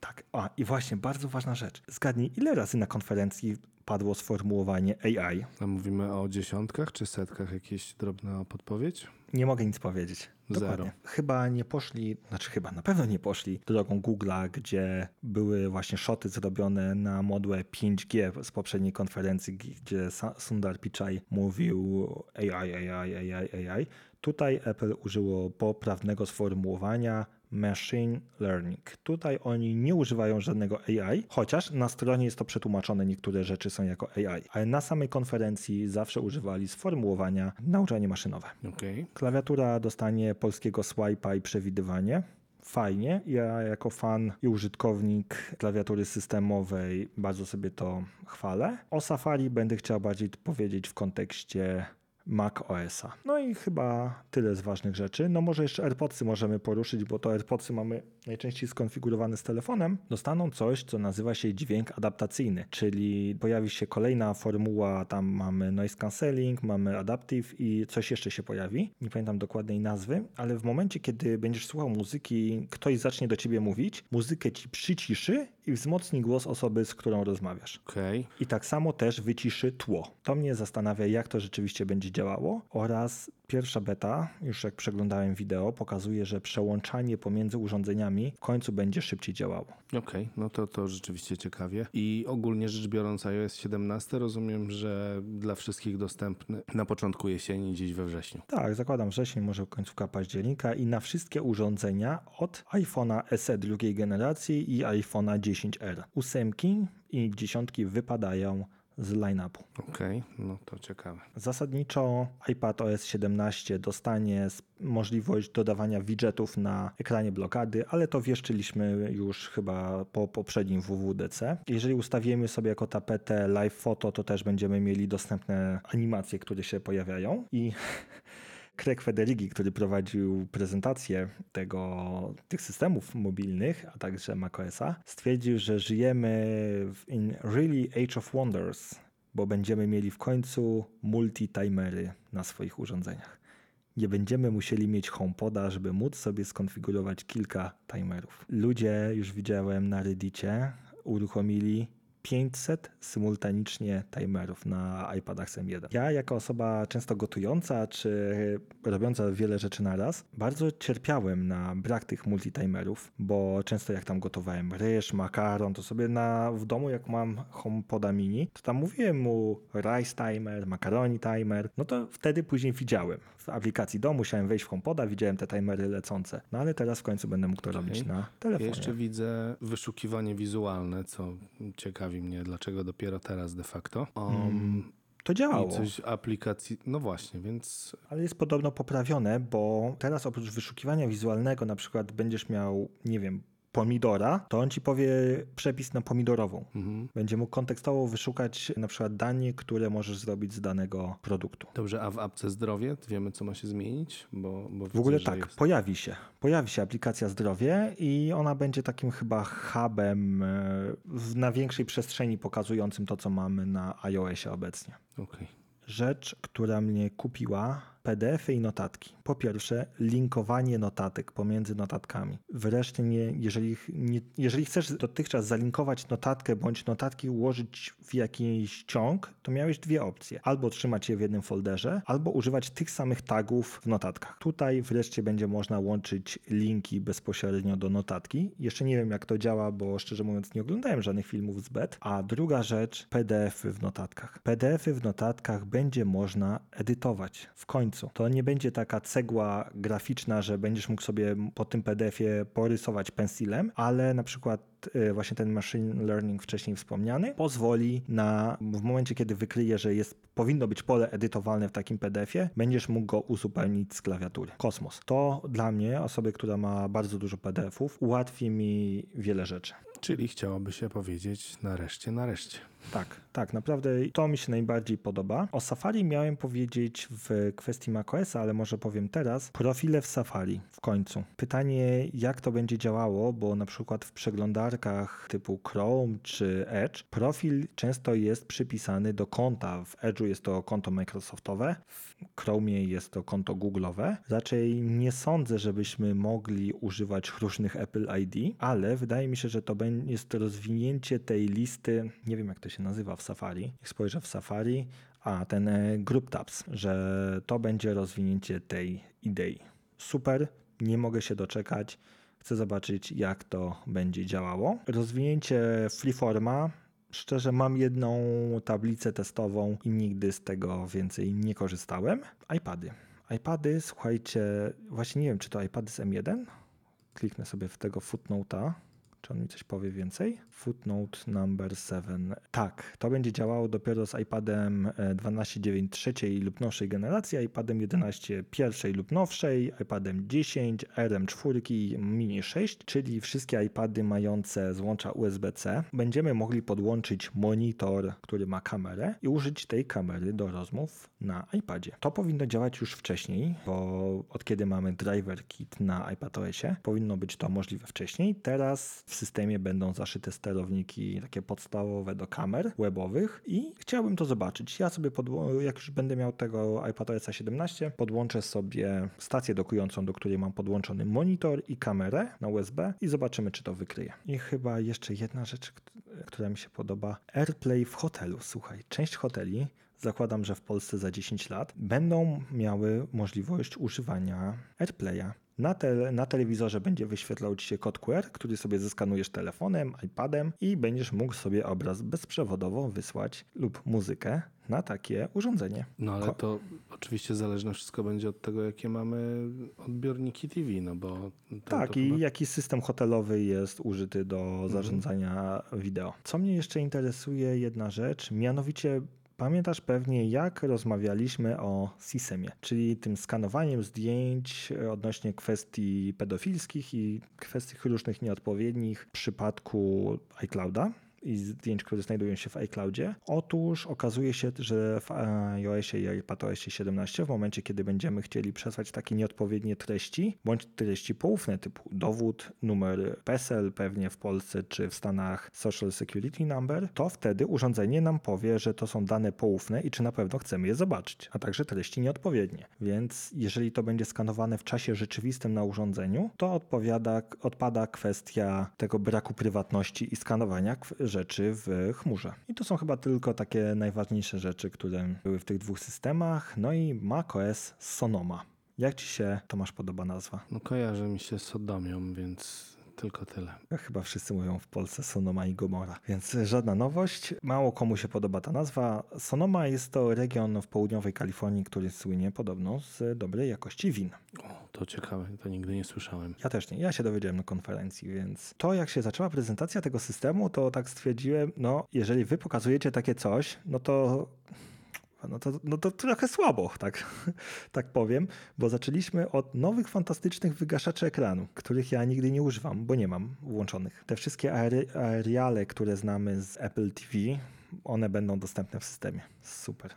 Tak, a i właśnie bardzo ważna rzecz. Zgadnij, ile razy na konferencji padło sformułowanie AI? A mówimy o dziesiątkach czy setkach? Jakieś drobna podpowiedź? Nie mogę nic powiedzieć. Zero. Dokładnie. Chyba nie poszli, znaczy chyba na pewno nie poszli drogą Google'a, gdzie były właśnie szoty zrobione na modłę 5G z poprzedniej konferencji, gdzie Sundar Pichai mówił AI, AI, AI, AI. Tutaj Apple użyło poprawnego sformułowania machine learning. Tutaj oni nie używają żadnego AI, chociaż na stronie jest to przetłumaczone, niektóre rzeczy są jako AI, ale na samej konferencji zawsze używali sformułowania nauczanie maszynowe. Okej. Klawiatura dostanie polskiego swipe'a i przewidywanie. Fajnie. Ja jako fan i użytkownik klawiatury systemowej bardzo sobie to chwalę. O Safari będę chciał bardziej powiedzieć w kontekście Mac OS-a. No i chyba tyle z ważnych rzeczy. No może jeszcze AirPodsy możemy poruszyć, bo to AirPodsy mamy najczęściej skonfigurowane z telefonem. Dostaną coś, co nazywa się dźwięk adaptacyjny, czyli pojawi się kolejna formuła, tam mamy noise cancelling, mamy adaptive i coś jeszcze się pojawi. Nie pamiętam dokładnej nazwy, ale w momencie, kiedy będziesz słuchał muzyki, ktoś zacznie do ciebie mówić, muzykę ci przyciszy i wzmocni głos osoby, z którą rozmawiasz. Okej. I tak samo też wyciszy tło. To mnie zastanawia, jak to rzeczywiście będzie działało. Oraz pierwsza beta, już jak przeglądałem wideo, pokazuje, że przełączanie pomiędzy urządzeniami w końcu będzie szybciej działało. Okej, no to to rzeczywiście ciekawie. I ogólnie rzecz biorąc iOS 17 rozumiem, że dla wszystkich dostępny na początku jesieni, gdzieś we wrześniu. Tak, zakładam wrzesień, może końcówka października i na wszystkie urządzenia od iPhone'a SE drugiej generacji i iPhone'a 10R. Ósemki i dziesiątki wypadają z line-upu. Okej, no to ciekawe. Zasadniczo iPad OS 17 dostanie możliwość dodawania widgetów na ekranie blokady, ale to wieszczyliśmy już chyba po poprzednim WWDC. Jeżeli ustawimy sobie jako tapetę live photo, to też będziemy mieli dostępne animacje, które się pojawiają i <laughs> Craig Federighi, który prowadził prezentację tego, tych systemów mobilnych, a także macOSa, stwierdził, że żyjemy w in really age of wonders, bo będziemy mieli w końcu multi-timery na swoich urządzeniach. Nie będziemy musieli mieć HomePoda, żeby móc sobie skonfigurować kilka timerów. Ludzie, już widziałem na Reddicie, uruchomili 500 symultanicznie timerów na iPadach M1. Ja jako osoba często gotująca czy robiąca wiele rzeczy na raz, bardzo cierpiałem na brak tych multitimerów, bo często jak tam gotowałem ryż, makaron, to sobie na, w domu jak mam HomePoda mini, to tam mówiłem mu rice timer, macaroni timer, no to wtedy później widziałem. W aplikacji domu musiałem wejść w HomePoda, widziałem te timery lecące. No ale teraz w końcu będę mógł to robić na Ja telefonie. jeszcze widzę wyszukiwanie wizualne, co ciekawi mnie, dlaczego dopiero teraz de facto. Um, To działało. I coś aplikacji, no właśnie, więc Ale jest podobno poprawione, bo teraz oprócz wyszukiwania wizualnego, na przykład będziesz miał, nie wiem, pomidora, to on ci powie przepis na pomidorową. mhm. Będzie mógł kontekstowo wyszukać na przykład danie, które możesz zrobić z danego produktu. dobrze, a w apce zdrowie wiemy, co ma się zmienić? Bo, bo W ogóle widzę, tak, jest. pojawi się. Pojawi się aplikacja zdrowie i ona będzie takim chyba hubem e, w- na większej przestrzeni pokazującym to, co mamy na iOSie obecnie. Okej. Rzecz, która mnie kupiła, PDFy i notatki. Po pierwsze, linkowanie notatek pomiędzy notatkami. Wreszcie, nie, jeżeli, nie, jeżeli chcesz dotychczas zalinkować notatkę bądź notatki ułożyć w jakiś ciąg, to miałeś dwie opcje. Albo trzymać je w jednym folderze, albo używać tych samych tagów w notatkach. Tutaj wreszcie będzie można łączyć linki bezpośrednio do notatki. Jeszcze nie wiem, jak to działa, bo szczerze mówiąc nie oglądałem żadnych filmów z bet. A druga rzecz, PDFy w notatkach. PDFy w notatkach będzie można edytować w końcu. To nie będzie taka cegła graficzna, że będziesz mógł sobie po tym PDF-ie porysować pensilem, ale na przykład właśnie ten machine learning wcześniej wspomniany pozwoli na, w momencie kiedy wykryje, że jest, powinno być pole edytowalne w takim PDF-ie, będziesz mógł go uzupełnić z klawiatury. Kosmos. To dla mnie, osoby, która ma bardzo dużo PDF-ów, ułatwi mi wiele rzeczy. Czyli chciałoby się powiedzieć nareszcie, nareszcie. Tak, tak, naprawdę to mi się najbardziej podoba. O Safari miałem powiedzieć w kwestii macOS, ale może powiem teraz. Profile w Safari w końcu. Pytanie, jak to będzie działało, bo na przykład w przeglądarkach typu Chrome czy Edge profil często jest przypisany do konta. W Edge'u jest to konto Microsoftowe, w Chromie jest to konto Google'owe. Raczej nie sądzę, żebyśmy mogli używać różnych Apple ID, ale wydaje mi się, że to jest rozwinięcie tej listy, nie wiem jak to się nazywa w Safari. Jak spojrzę w Safari, a ten e, Group Tabs, że to będzie rozwinięcie tej idei. Super, nie mogę się doczekać. Chcę zobaczyć, jak to będzie działało. Rozwinięcie Freeforma. Szczerze, mam jedną tablicę testową i nigdy z tego więcej nie korzystałem. iPady. iPady, słuchajcie, właśnie nie wiem, czy to iPady z M1. Kliknę sobie w tego footnote'a. Czy on mi coś powie więcej? Footnote number 7. Tak, to będzie działało dopiero z iPadem e, 12.9 trzeciej lub nowszej generacji, iPadem 11 pierwszej lub nowszej, iPadem 10, RM4 i Mini 6, czyli wszystkie iPady mające złącza USB-C. Będziemy mogli podłączyć monitor, który ma kamerę i użyć tej kamery do rozmów na iPadzie. To powinno działać już wcześniej, bo od kiedy mamy driver kit na iPadOSie, powinno być to możliwe wcześniej. Teraz w systemie będą zaszyte sterowniki takie podstawowe do kamer webowych i chciałbym to zobaczyć. Ja sobie, jak już będę miał tego iPadOSa 17, podłączę sobie stację dokującą, do której mam podłączony monitor i kamerę na USB i zobaczymy, czy to wykryje. I chyba jeszcze jedna rzecz, kt- która mi się podoba. AirPlay w hotelu. Słuchaj, część hoteli zakładam, że w Polsce za 10 lat, będą miały możliwość używania AirPlaya. Na, tele, na telewizorze będzie wyświetlał Ci się kod QR, który sobie zeskanujesz telefonem, iPadem i będziesz mógł sobie obraz bezprzewodowo wysłać lub muzykę na takie urządzenie. No ale Ko- to oczywiście zależne wszystko będzie od tego, jakie mamy odbiorniki TV, no bo... Tak, i chyba- jaki system hotelowy jest użyty do zarządzania wideo. Co mnie jeszcze interesuje, jedna rzecz, mianowicie pamiętasz pewnie, jak rozmawialiśmy o SISEMie, czyli tym skanowaniem zdjęć e, odnośnie kwestii pedofilskich i kwestii różnych nieodpowiednich w przypadku iClouda i zdjęć, które znajdują się w iCloudzie. Otóż okazuje się, że w iOSie i iPadOSie 17 w momencie, kiedy będziemy chcieli przesłać takie nieodpowiednie treści, bądź treści poufne typu dowód, numer PESEL pewnie w Polsce czy w Stanach Social Security Number, to wtedy urządzenie nam powie, że to są dane poufne i czy na pewno chcemy je zobaczyć, a także treści nieodpowiednie. Więc jeżeli to będzie skanowane w czasie rzeczywistym na urządzeniu, to odpowiada, odpada kwestia tego braku prywatności i skanowania, rzeczy w chmurze. I to są chyba tylko takie najważniejsze rzeczy, które były w tych dwóch systemach. No i macOS Sonoma. Jak ci się, Tomasz, podoba nazwa? No kojarzy mi się z Sodomią, więc tylko tyle. Chyba wszyscy mówią w Polsce Sonoma i Gomora, więc żadna nowość. Mało komu się podoba ta nazwa. Sonoma jest to region w południowej Kalifornii, który słynie podobno z dobrej jakości win. O, to ciekawe, to nigdy nie słyszałem. Ja też nie, ja się dowiedziałem na konferencji, więc to jak się zaczęła prezentacja tego systemu, to tak stwierdziłem, no jeżeli wy pokazujecie takie coś, no to no to, no to trochę słabo, tak, <laughs> tak powiem, bo zaczęliśmy od nowych, fantastycznych wygaszaczy ekranu, których ja nigdy nie używam, bo nie mam włączonych. Te wszystkie aeri- aeriale, które znamy z Apple TV, one będą dostępne w systemie. Super.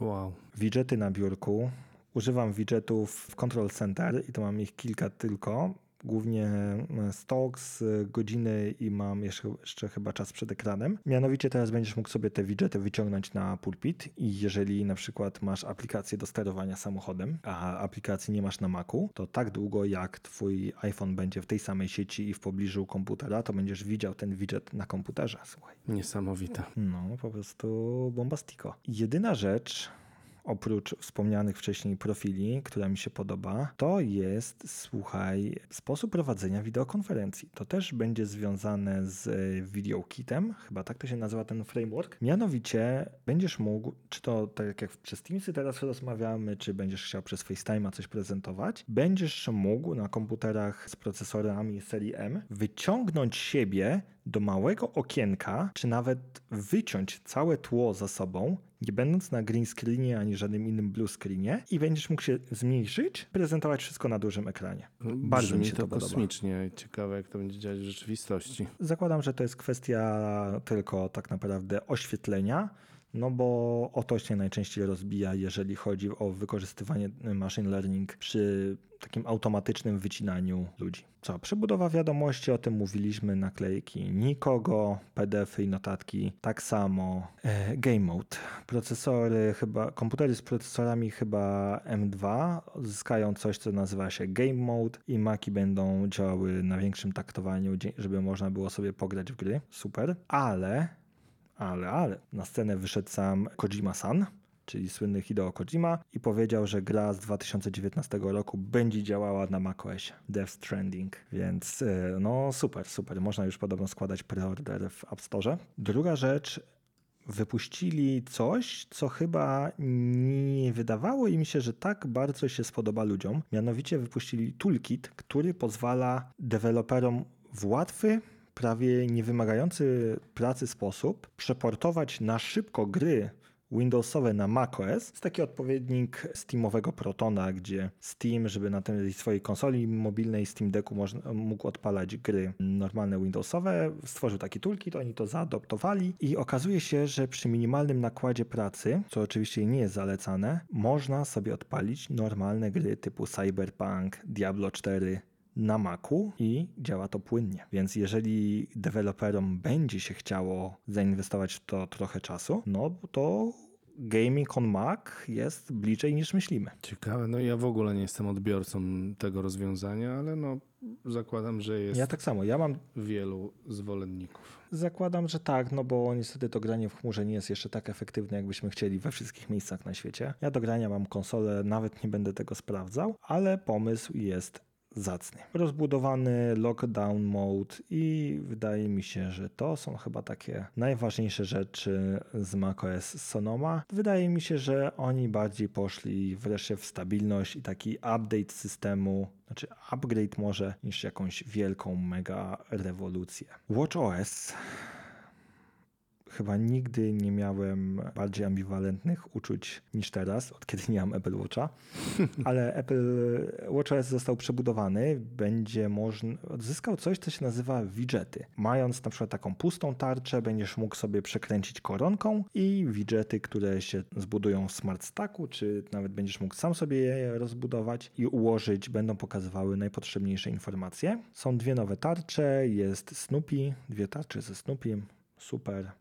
Wow. Widgety na biurku. Używam widgetów w Control Center i to mam ich kilka tylko. Głównie e, stocks, e, godziny i mam jeszcze, jeszcze chyba czas przed ekranem. Mianowicie teraz będziesz mógł sobie te widgety wyciągnąć na pulpit i jeżeli na przykład masz aplikację do sterowania samochodem, a aplikacji nie masz na Macu, to tak długo jak twój iPhone będzie w tej samej sieci i w pobliżu komputera, to będziesz widział ten widget na komputerze. Słuchaj. Niesamowite. No, po prostu bombastiko. Jedyna rzecz, oprócz wspomnianych wcześniej profili, która mi się podoba, to jest, słuchaj, sposób prowadzenia wideokonferencji. To też będzie związane z VideoKitem, chyba tak to się nazywa ten framework. Mianowicie będziesz mógł, czy to tak jak przez Teamsy teraz rozmawiamy, czy będziesz chciał przez FaceTime'a coś prezentować, będziesz mógł na komputerach z procesorami serii M wyciągnąć siebie do małego okienka, czy nawet wyciąć całe tło za sobą, nie będąc na green screenie ani żadnym innym blue screenie i będziesz mógł się zmniejszyć, prezentować wszystko na dużym ekranie. Bardzo Brzmi mi się to, to podoba. kosmicznie. Ciekawe, jak to będzie działać w rzeczywistości. Zakładam, że to jest kwestia tylko tak naprawdę oświetlenia, no bo o to się najczęściej rozbija, jeżeli chodzi o wykorzystywanie machine learning przy takim automatycznym wycinaniu ludzi. Co, przebudowa wiadomości, o tym mówiliśmy, naklejki nikogo, PDF-y i notatki tak samo. E, game mode. Procesory chyba, komputery z procesorami chyba M2 zyskają coś, co nazywa się game mode i maki będą działały na większym taktowaniu, żeby można było sobie pograć w gry. Super. Ale ale, ale na scenę wyszedł sam Kojima-san, czyli słynny Hideo Kojima i powiedział, że gra z 2019 roku będzie działała na macOSie, Death Stranding, więc e, no super, super. Można już podobno składać preorder w App Store. Druga rzecz, wypuścili coś, co chyba nie wydawało im się, że tak bardzo się spodoba ludziom. Mianowicie wypuścili toolkit, który pozwala deweloperom w łatwy, prawie niewymagający pracy sposób przeportować na szybko gry Windowsowe na macOS. Jest taki odpowiednik Steamowego Protona, gdzie Steam, żeby na tej swojej konsoli mobilnej Steam Decku można, mógł odpalać gry normalne Windowsowe, stworzył taki toolkit, oni to zaadoptowali i okazuje się, że przy minimalnym nakładzie pracy, co oczywiście nie jest zalecane, można sobie odpalić normalne gry typu Cyberpunk, Diablo 4, na Macu i działa to płynnie. Więc jeżeli deweloperom będzie się chciało zainwestować w to trochę czasu, no to gaming on Mac jest bliżej niż myślimy. Ciekawe. No ja w ogóle nie jestem odbiorcą tego rozwiązania, ale no zakładam, że jest Ja tak samo, ja mam wielu zwolenników. Zakładam, że tak, no bo niestety to granie w chmurze nie jest jeszcze tak efektywne, jakbyśmy chcieli we wszystkich miejscach na świecie. Ja do grania mam konsolę, nawet nie będę tego sprawdzał, ale pomysł jest zacny. Rozbudowany lockdown mode i wydaje mi się, że to są chyba takie najważniejsze rzeczy z macOS Sonoma. Wydaje mi się, że oni bardziej poszli wreszcie w stabilność i taki update systemu, znaczy upgrade może niż jakąś wielką mega rewolucję. WatchOS chyba nigdy nie miałem bardziej ambiwalentnych uczuć niż teraz, od kiedy nie mam Apple Watcha. <laughs> Ale Apple WatchOS został przebudowany, będzie można, odzyskał coś, co się nazywa widgety. Mając na przykład taką pustą tarczę, będziesz mógł sobie przekręcić koronką i widgety, które się zbudują w Smart Stacku, czy nawet będziesz mógł sam sobie je rozbudować i ułożyć, będą pokazywały najpotrzebniejsze informacje. Są dwie nowe tarcze, jest Snoopy, dwie tarcze ze Snoopy, super.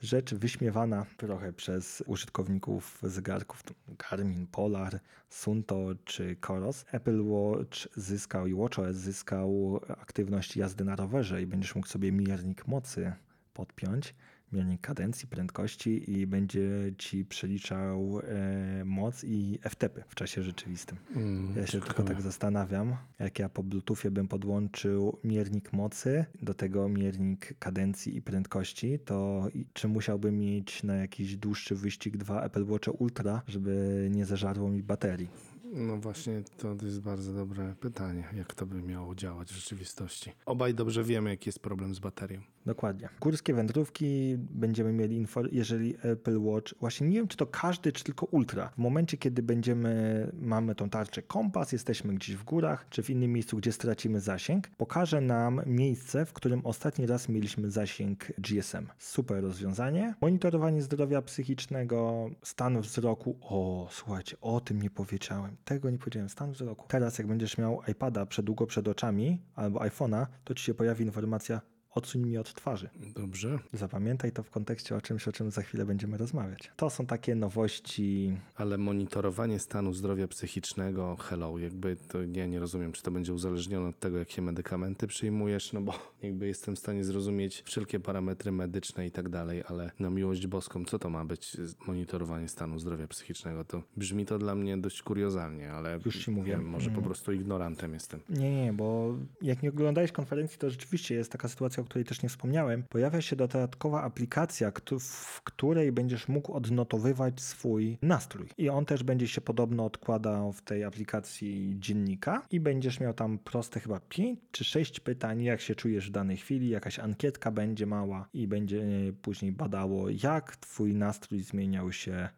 Rzecz wyśmiewana trochę przez użytkowników zegarków Garmin, Polar, Sunto czy Coros. Apple Watch zyskał i WatchOS zyskał aktywność jazdy na rowerze i będziesz mógł sobie miernik mocy podpiąć miernik kadencji, prędkości i będzie ci przeliczał e, moc i FTP w czasie rzeczywistym. Mm, Ja się tylko tak zastanawiam, jak ja po Bluetoothie bym podłączył miernik mocy, do tego miernik kadencji i prędkości, to czy musiałbym mieć na jakiś dłuższy wyścig dwa Apple Watch Ultra, żeby nie zeżarło mi baterii? No właśnie, to jest bardzo dobre pytanie, jak to by miało działać w rzeczywistości. Obaj dobrze wiemy, jaki jest problem z baterią. Dokładnie. Górskie wędrówki będziemy mieli info, jeżeli Apple Watch, właśnie nie wiem, czy to każdy, czy tylko Ultra. W momencie, kiedy będziemy, mamy tą tarczę kompas, jesteśmy gdzieś w górach, czy w innym miejscu, gdzie stracimy zasięg, pokaże nam miejsce, w którym ostatni raz mieliśmy zasięg GSM. Super rozwiązanie. Monitorowanie zdrowia psychicznego, stan wzroku. O, słuchajcie, o tym nie powiedziałem. Tego nie powiedziałem. Stan wzroku. Teraz, jak będziesz miał iPada przedługo przed oczami albo iPhone'a, to ci się pojawi informacja odsuń mi od twarzy. Dobrze, Zapamiętaj to w kontekście o czymś, o czym za chwilę będziemy rozmawiać. To są takie nowości. ale monitorowanie stanu zdrowia psychicznego, hello, jakby to ja nie rozumiem, czy to będzie uzależnione od tego, jakie medykamenty przyjmujesz, no bo <laughs> jakby jestem w stanie zrozumieć wszelkie parametry medyczne i tak dalej, ale na miłość boską, co to ma być monitorowanie stanu zdrowia psychicznego? To brzmi to dla mnie dość kuriozalnie, ale Już ci mówię. Wiem, może po Mm. prostu ignorantem jestem. Nie, nie, bo jak nie oglądałeś konferencji, to rzeczywiście jest taka sytuacja, o której też nie wspomniałem. Pojawia się dodatkowa aplikacja, w której będziesz mógł odnotowywać swój nastrój. I on też będzie się podobno odkładał w tej aplikacji dziennika i będziesz miał tam proste chyba 5 czy 6 pytań, jak się czujesz w danej chwili, jakaś ankietka będzie mała i będzie później badało, jak twój nastrój zmieniał się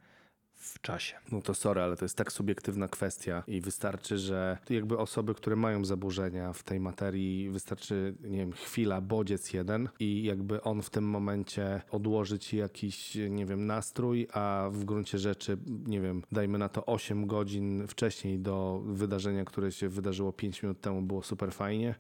w czasie. No to sorry, ale to jest tak subiektywna kwestia i wystarczy, że jakby osoby, które mają zaburzenia w tej materii, wystarczy, nie wiem, chwila, bodziec jeden i jakby on w tym momencie odłoży ci jakiś, nie wiem, nastrój, a w gruncie rzeczy, nie wiem, dajmy na to 8 godzin wcześniej do wydarzenia, które się wydarzyło 5 minut temu, było super fajnie.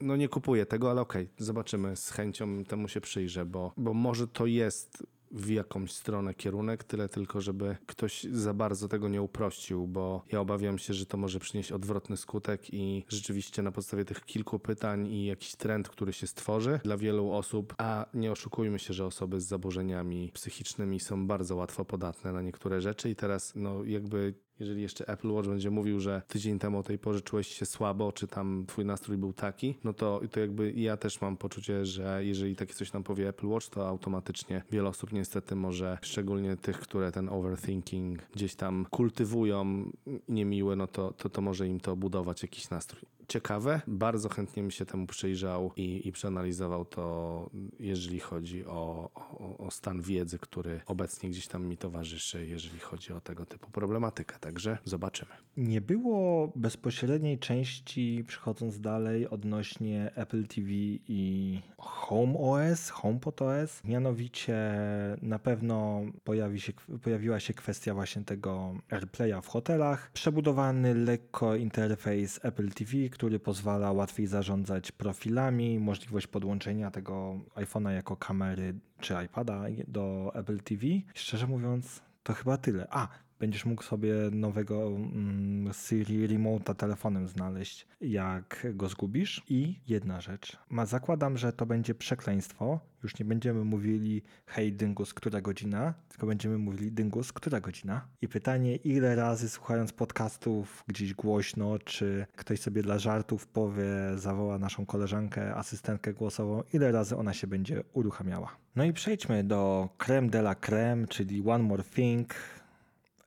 No nie kupuję tego, ale okej, zobaczymy, z chęcią temu się przyjrzę, bo, bo może to jest w jakąś stronę kierunek, tyle tylko, żeby ktoś za bardzo tego nie uprościł, bo ja obawiam się, że to może przynieść odwrotny skutek i rzeczywiście na podstawie tych kilku pytań i jakiś trend, który się stworzy dla wielu osób, a nie oszukujmy się, że osoby z zaburzeniami psychicznymi są bardzo łatwo podatne na niektóre rzeczy i teraz no jakby jeżeli jeszcze Apple Watch będzie mówił, że tydzień temu o tej porze czułeś się słabo, czy tam twój nastrój był taki, no to, to jakby ja też mam poczucie, że jeżeli takie coś nam powie Apple Watch, to automatycznie wiele osób niestety może, szczególnie tych, które ten overthinking gdzieś tam kultywują niemiłe, no to, to, to może im to budować jakiś nastrój. Ciekawe, bardzo chętnie mi się temu przyjrzał i, i przeanalizował to, jeżeli chodzi o, o, o stan wiedzy, który obecnie gdzieś tam mi towarzyszy, jeżeli chodzi o tego typu problematykę. Także zobaczymy. Nie było bezpośredniej części, przechodząc dalej, odnośnie Apple TV i Home OS, HomePod OS. Mianowicie na pewno pojawi się, pojawiła się kwestia właśnie tego AirPlaya w hotelach. Przebudowany lekko interfejs Apple TV, który pozwala łatwiej zarządzać profilami, możliwość podłączenia tego iPhone'a jako kamery czy iPada do Apple TV. Szczerze mówiąc, to chyba tyle. A, będziesz mógł sobie nowego mm, Siri Remote'a telefonem znaleźć, jak go zgubisz. I jedna rzecz. Ma, zakładam, że to będzie przekleństwo. Już nie będziemy mówili hej dyngus, która godzina, tylko będziemy mówili dyngus, która godzina. I pytanie, ile razy słuchając podcastów gdzieś głośno, czy ktoś sobie dla żartów powie, zawoła naszą koleżankę, asystentkę głosową, ile razy ona się będzie uruchamiała. No i przejdźmy do creme de la creme, czyli One More Thing,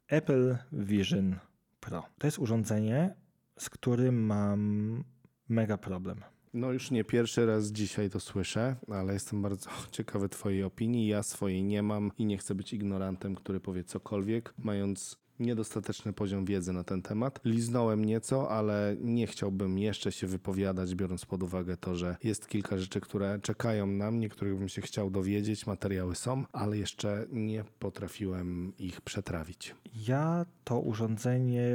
Apple Vision Pro. To jest urządzenie, z którym mam mega problem. No już nie pierwszy raz dzisiaj to słyszę, ale jestem bardzo <laughs> ciekawy Twojej opinii. Ja swojej nie mam i nie chcę być ignorantem, który powie cokolwiek, mając niedostateczny poziom wiedzy na ten temat. Liznąłem nieco, ale nie chciałbym jeszcze się wypowiadać, biorąc pod uwagę to, że jest kilka rzeczy, które czekają na mnie, których bym się chciał dowiedzieć. Materiały są, ale jeszcze nie potrafiłem ich przetrawić. Ja to urządzenie,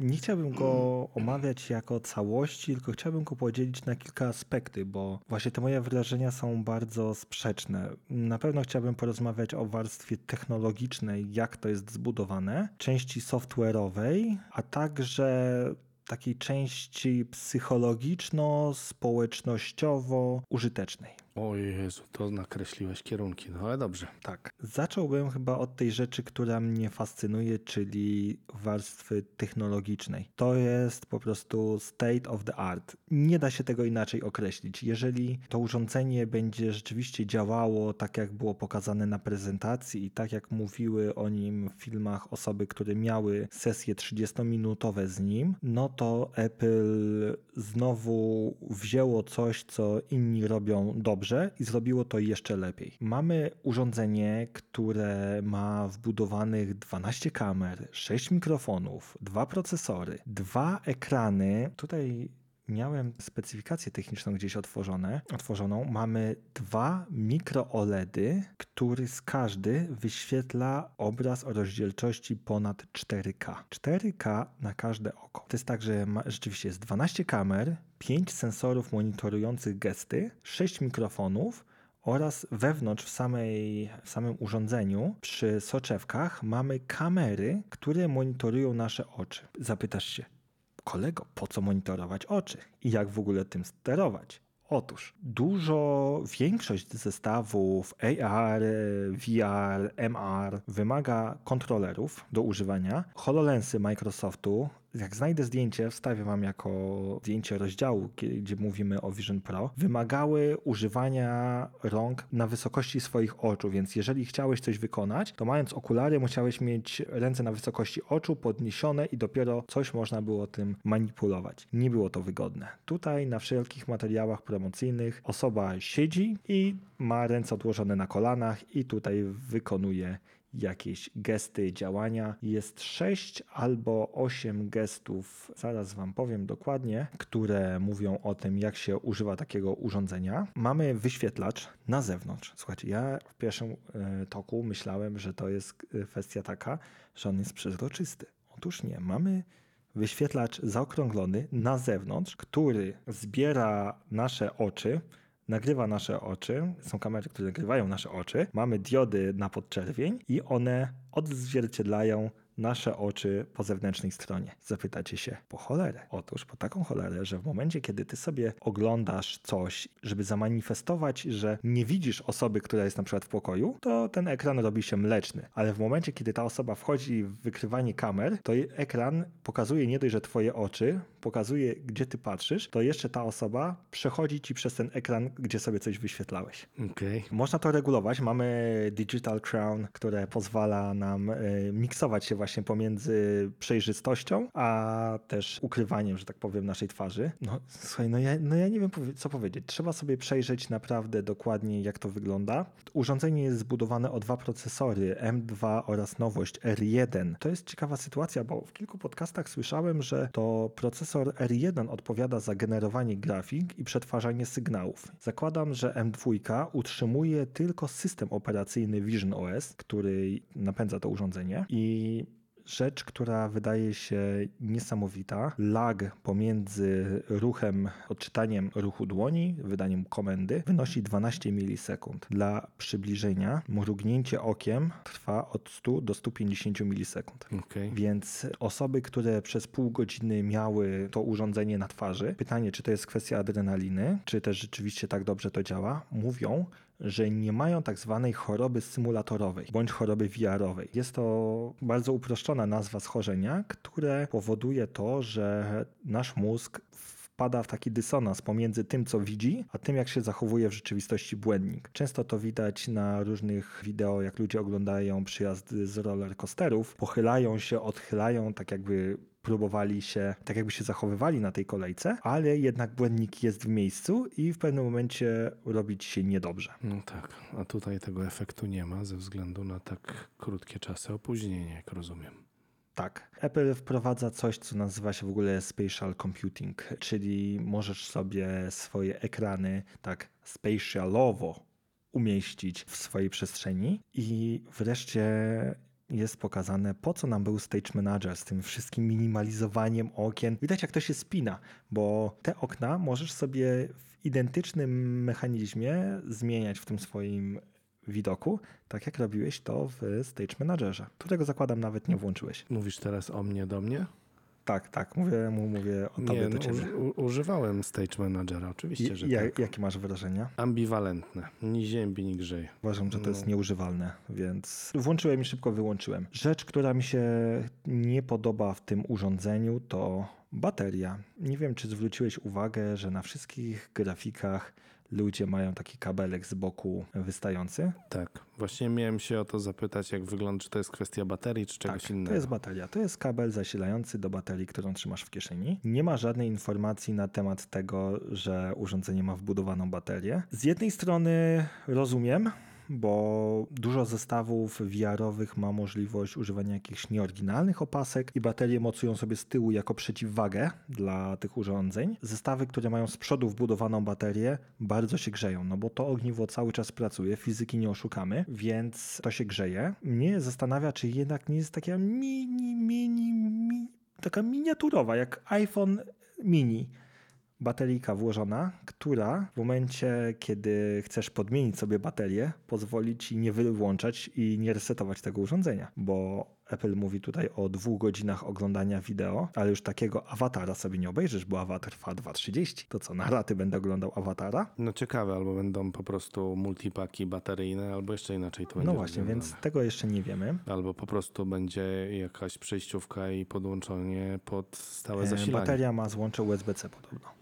nie chciałbym go omawiać jako całości, tylko chciałbym go podzielić na kilka aspekty, bo właśnie te moje wrażenia są bardzo sprzeczne. Na pewno chciałbym porozmawiać o warstwie technologicznej, jak to jest zbudowane, części software'owej, a także takiej części psychologiczno-społecznościowo-użytecznej. O Jezu, to nakreśliłeś kierunki, no ale dobrze. Tak. Zacząłbym chyba od tej rzeczy, która mnie fascynuje, czyli warstwy technologicznej. To jest po prostu state of the art. Nie da się tego inaczej określić. Jeżeli to urządzenie będzie rzeczywiście działało tak, jak było pokazane na prezentacji i tak, jak mówiły o nim w filmach osoby, które miały sesje 30-minutowe z nim, no to Apple znowu wzięło coś, co inni robią dobrze i zrobiło to jeszcze lepiej. Mamy urządzenie, które ma wbudowanych 12 kamer, 6 mikrofonów, dwa procesory, dwa ekrany. Tutaj miałem specyfikację techniczną gdzieś otworzone, otworzoną. Mamy dwa mikro OLEDy, który z każdy wyświetla obraz o rozdzielczości ponad 4K. 4K na każde oko. To jest tak, że ma, rzeczywiście jest 12 kamer, 5 sensorów monitorujących gesty, 6 mikrofonów, oraz wewnątrz w, samej, w samym urządzeniu przy soczewkach mamy kamery, które monitorują nasze oczy. Zapytasz się, kolego, po co monitorować oczy i jak w ogóle tym sterować? Otóż dużo, większość zestawów AR, VR, MR wymaga kontrolerów do używania. HoloLensy Microsoftu, jak znajdę zdjęcie, wstawię wam jako zdjęcie rozdziału, gdzie mówimy o Vision Pro, wymagały używania rąk na wysokości swoich oczu, więc jeżeli chciałeś coś wykonać, to mając okulary musiałeś mieć ręce na wysokości oczu podniesione i dopiero coś można było tym manipulować. Nie było to wygodne. Tutaj na wszelkich materiałach promocyjnych osoba siedzi i ma ręce odłożone na kolanach i tutaj wykonuje jakieś gesty, działania. Jest sześć albo osiem gestów, zaraz Wam powiem dokładnie, które mówią o tym, jak się używa takiego urządzenia. Mamy wyświetlacz na zewnątrz. Słuchajcie, ja w pierwszym e, toku myślałem, że to jest e, kwestia taka, że on jest przezroczysty. Otóż nie, mamy wyświetlacz zaokrąglony na zewnątrz, który zbiera nasze oczy nagrywa nasze oczy, są kamery, które nagrywają nasze oczy, mamy diody na podczerwień i one odzwierciedlają nasze oczy po zewnętrznej stronie. Zapytacie się, po cholerę? Otóż po taką cholerę, że w momencie, kiedy ty sobie oglądasz coś, żeby zamanifestować, że nie widzisz osoby, która jest na przykład w pokoju, to ten ekran robi się mleczny. Ale w momencie, kiedy ta osoba wchodzi w wykrywanie kamer, to ekran pokazuje nie dość, że twoje oczy, pokazuje, gdzie ty patrzysz, to jeszcze ta osoba przechodzi ci przez ten ekran, gdzie sobie coś wyświetlałeś. Okej. Można to regulować. Mamy Digital Crown, które pozwala nam e, miksować się właśnie pomiędzy przejrzystością, a też ukrywaniem, że tak powiem, naszej twarzy. No słuchaj, no ja, no ja nie wiem co powiedzieć. Trzeba sobie przejrzeć naprawdę dokładnie, jak to wygląda. Urządzenie jest zbudowane o dwa procesory M2 oraz nowość R1. To jest ciekawa sytuacja, bo w kilku podcastach słyszałem, że to procesor R1 odpowiada za generowanie grafik i przetwarzanie sygnałów. Zakładam, że M2 utrzymuje tylko system operacyjny Vision OS, który napędza to urządzenie i rzecz, która wydaje się niesamowita. Lag pomiędzy ruchem, odczytaniem ruchu dłoni, wydaniem komendy wynosi 12 milisekund. Dla przybliżenia mrugnięcie okiem trwa od 100 do 150 milisekund. Okej. Więc osoby, które przez pół godziny miały to urządzenie na twarzy, pytanie, czy to jest kwestia adrenaliny, czy też rzeczywiście tak dobrze to działa, mówią, że nie mają tak zwanej choroby symulatorowej bądź choroby VR-owej. Jest to bardzo uproszczona nazwa schorzenia, które powoduje to, że nasz mózg wpada w taki dysonans pomiędzy tym, co widzi, a tym, jak się zachowuje w rzeczywistości błędnik. Często to widać na różnych wideo, jak ludzie oglądają przyjazdy z roller coasterów, pochylają się, odchylają, tak jakby próbowali się, tak jakby się zachowywali na tej kolejce, ale jednak błędnik jest w miejscu i w pewnym momencie robić się niedobrze. No tak, a tutaj tego efektu nie ma ze względu na tak krótkie czasy opóźnienia, jak rozumiem. Tak. Apple wprowadza coś, co nazywa się w ogóle spatial computing, czyli możesz sobie swoje ekrany tak spatialowo umieścić w swojej przestrzeni i wreszcie jest pokazane, po co nam był Stage Manager z tym wszystkim minimalizowaniem okien. Widać, jak to się spina, bo te okna możesz sobie w identycznym mechanizmie zmieniać w tym swoim widoku, tak jak robiłeś to w Stage Managerze, którego zakładam nawet nie włączyłeś. Mówisz teraz o mnie do mnie? Tak, tak. Mówię, mu- mówię o tobie Nie, do ciebie. u- używałem Stage Managera, oczywiście, I, że ja, tak. Jakie masz wrażenia? Ambiwalentne. Ni ziębi, ni grzeje. Uważam, że to jest No. nieużywalne, więc włączyłem i szybko wyłączyłem. Rzecz, która mi się nie podoba w tym urządzeniu, to bateria. Nie wiem, czy zwróciłeś uwagę, że na wszystkich grafikach ludzie mają taki kabelek z boku wystający. Tak. Właśnie miałem się o to zapytać, jak wygląda, czy to jest kwestia baterii, czy czegoś tak, innego. to jest bateria. To jest kabel zasilający do baterii, którą trzymasz w kieszeni. Nie ma żadnej informacji na temat tego, że urządzenie ma wbudowaną baterię. Z jednej strony rozumiem, bo dużo zestawów VR-owych ma możliwość używania jakichś nieoryginalnych opasek i baterie mocują sobie z tyłu jako przeciwwagę dla tych urządzeń. Zestawy, które mają z przodu wbudowaną baterię, bardzo się grzeją, no bo to ogniwo cały czas pracuje, fizyki nie oszukamy, więc to się grzeje. Mnie zastanawia, czy jednak nie jest taka mini, mini, mini taka miniaturowa, jak iPhone mini bateryjka włożona, która w momencie, kiedy chcesz podmienić sobie baterię, pozwoli ci nie wyłączać i nie resetować tego urządzenia, bo Apple mówi tutaj o dwóch godzinach oglądania wideo, ale już takiego awatara sobie nie obejrzysz, bo awatar trwa 2.30. To co, na raty będę oglądał awatara? No ciekawe, albo będą po prostu multipaki bateryjne, albo jeszcze inaczej to będzie No właśnie, więc tego jeszcze nie wiemy. Albo po prostu będzie jakaś przejściówka i podłączenie pod stałe E, zasilanie. Bateria ma złącze USB-C podobno.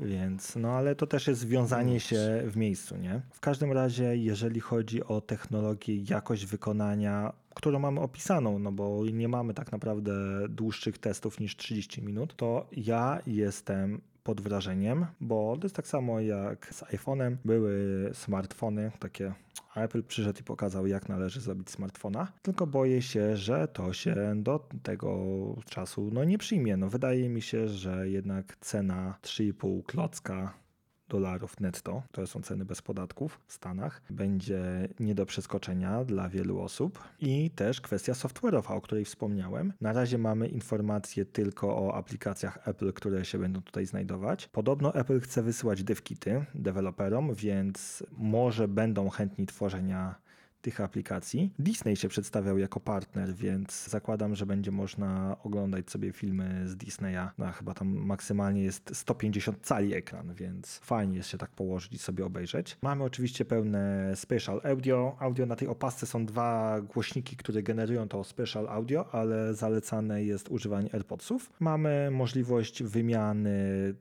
Więc, no ale to też jest związanie No, się w miejscu, nie? W każdym razie, jeżeli chodzi o technologię, jakość wykonania, którą mamy opisaną, no bo nie mamy tak naprawdę dłuższych testów niż 30 minut, to ja jestem pod wrażeniem, bo to jest tak samo jak z iPhone'em. Były smartfony takie Apple przyszedł i pokazał, jak należy zrobić smartfona. Tylko boję się, że to się do tego czasu no, nie przyjmie. No, wydaje mi się, że jednak cena 3,5 klocka dolarów netto, to są ceny bez podatków w Stanach, będzie nie do przeskoczenia dla wielu osób. I też kwestia software'owa, o której wspomniałem. Na razie mamy informacje tylko o aplikacjach Apple, które się będą tutaj znajdować. Podobno Apple chce wysyłać devkity deweloperom, więc może będą chętni tworzenia tych aplikacji. Disney się przedstawiał jako partner, więc zakładam, że będzie można oglądać sobie filmy z Disneya. No, chyba tam maksymalnie jest 150 cali ekran, więc fajnie jest się tak położyć i sobie obejrzeć. Mamy oczywiście pełne spatial audio. Audio na tej opasce są dwa głośniki, które generują to spatial audio, ale zalecane jest używanie AirPodsów. Mamy możliwość wymiany,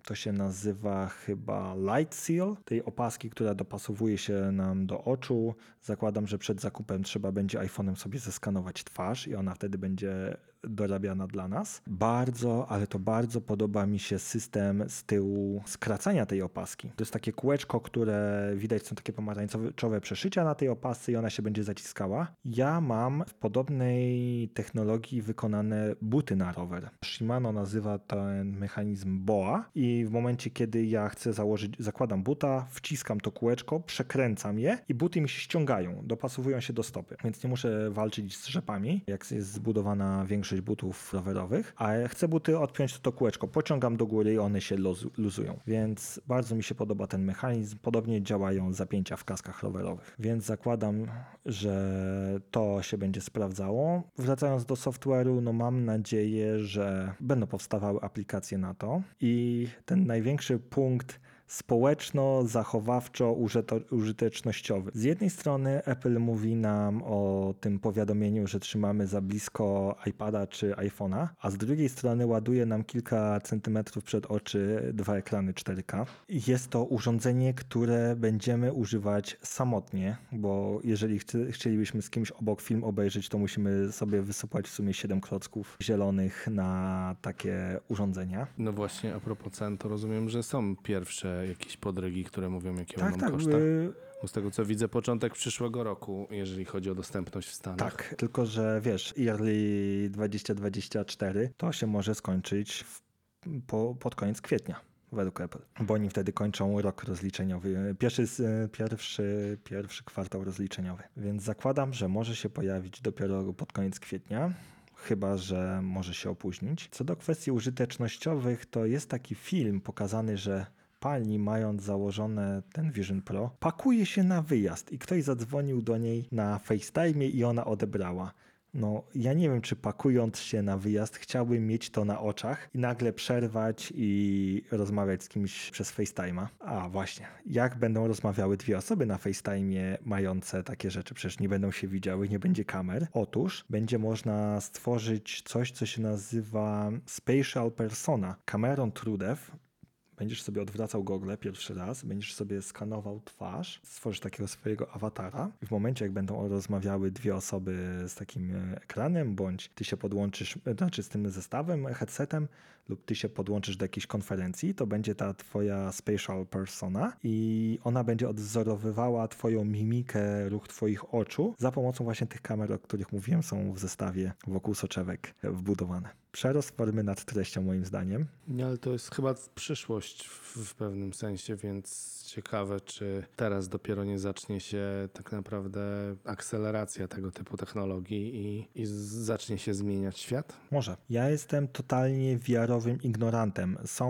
to się nazywa chyba Light Seal, tej opaski, która dopasowuje się nam do oczu. Zakładam, że przed zakupem trzeba będzie iPhone'em sobie zeskanować twarz i ona wtedy będzie dorabiana dla nas. Bardzo, ale to bardzo podoba mi się system z tyłu skracania tej opaski. To jest takie kółeczko, które widać są takie pomarańczowe przeszycia na tej opasce i ona się będzie zaciskała. Ja mam w podobnej technologii wykonane buty na rower. Shimano nazywa ten mechanizm BOA i w momencie, kiedy ja chcę założyć, zakładam buta, wciskam to kółeczko, przekręcam je i buty mi się ściągają, dopasowują się do stopy, więc nie muszę walczyć z rzepami, jak jest zbudowana większość butów rowerowych, a chcę buty odpiąć, to to kółeczko pociągam do góry i one się luzu- luzują, więc bardzo mi się podoba ten mechanizm. Podobnie działają zapięcia w kaskach rowerowych, więc zakładam, że to się będzie sprawdzało. Wracając do software'u, no mam nadzieję, że będą powstawały aplikacje na to i ten największy punkt społeczno-zachowawczo-użytecznościowy. Z jednej strony Apple mówi nam o tym powiadomieniu, że trzymamy za blisko iPada czy iPhone'a, a z drugiej strony ładuje nam kilka centymetrów przed oczy dwa ekrany 4K. Jest to urządzenie, które będziemy używać samotnie, bo jeżeli chcielibyśmy z kimś obok film obejrzeć, to musimy sobie wysypać w sumie 7 klocków zielonych na takie urządzenia. No właśnie, a propos cen, to rozumiem, że są pierwsze jakieś podrygi, które mówią, jakie Tak, będą tak. koszta. y, Bo z tego co widzę, początek przyszłego roku, jeżeli chodzi o dostępność w Stanach. Tak, tylko że wiesz, Early 2024 to się może skończyć w, po, pod koniec kwietnia według Apple, bo oni wtedy kończą rok rozliczeniowy, pierwszy, z- pierwszy, pierwszy kwartał rozliczeniowy, więc zakładam, że może się pojawić dopiero pod koniec kwietnia. Chyba, że może się opóźnić. Co do kwestii użytecznościowych, to jest taki film pokazany, że pani, mając założone ten Vision Pro, pakuje się na wyjazd i ktoś zadzwonił do niej na FaceTime i ona odebrała. No, ja nie wiem, czy pakując się na wyjazd, chciałbym mieć to na oczach i nagle przerwać i rozmawiać z kimś przez FaceTime'a. A właśnie, jak będą rozmawiały dwie osoby na FaceTime'ie mające takie rzeczy? Przecież nie będą się widziały, nie będzie kamer. Otóż będzie można stworzyć coś, co się nazywa Spatial Persona. Cameron Trudev Będziesz sobie odwracał gogle pierwszy raz, będziesz sobie skanował twarz, stworzysz takiego swojego awatara i w momencie, jak będą rozmawiały dwie osoby z takim e, ekranem, bądź ty się podłączysz, e, znaczy z tym zestawem, headsetem, lub ty się podłączysz do jakiejś konferencji, to będzie ta twoja spatial persona i ona będzie odwzorowywała twoją mimikę, ruch twoich oczu za pomocą właśnie tych kamer, o których mówiłem, są w zestawie wokół soczewek wbudowane. Przerost formy nad treścią moim zdaniem. Nie, ale to jest chyba przyszłość w, pewnym sensie, więc ciekawe, czy teraz dopiero nie zacznie się tak naprawdę akceleracja tego typu technologii i, i zacznie się zmieniać świat? Może. Ja jestem totalnie VR-owym ignorantem. Są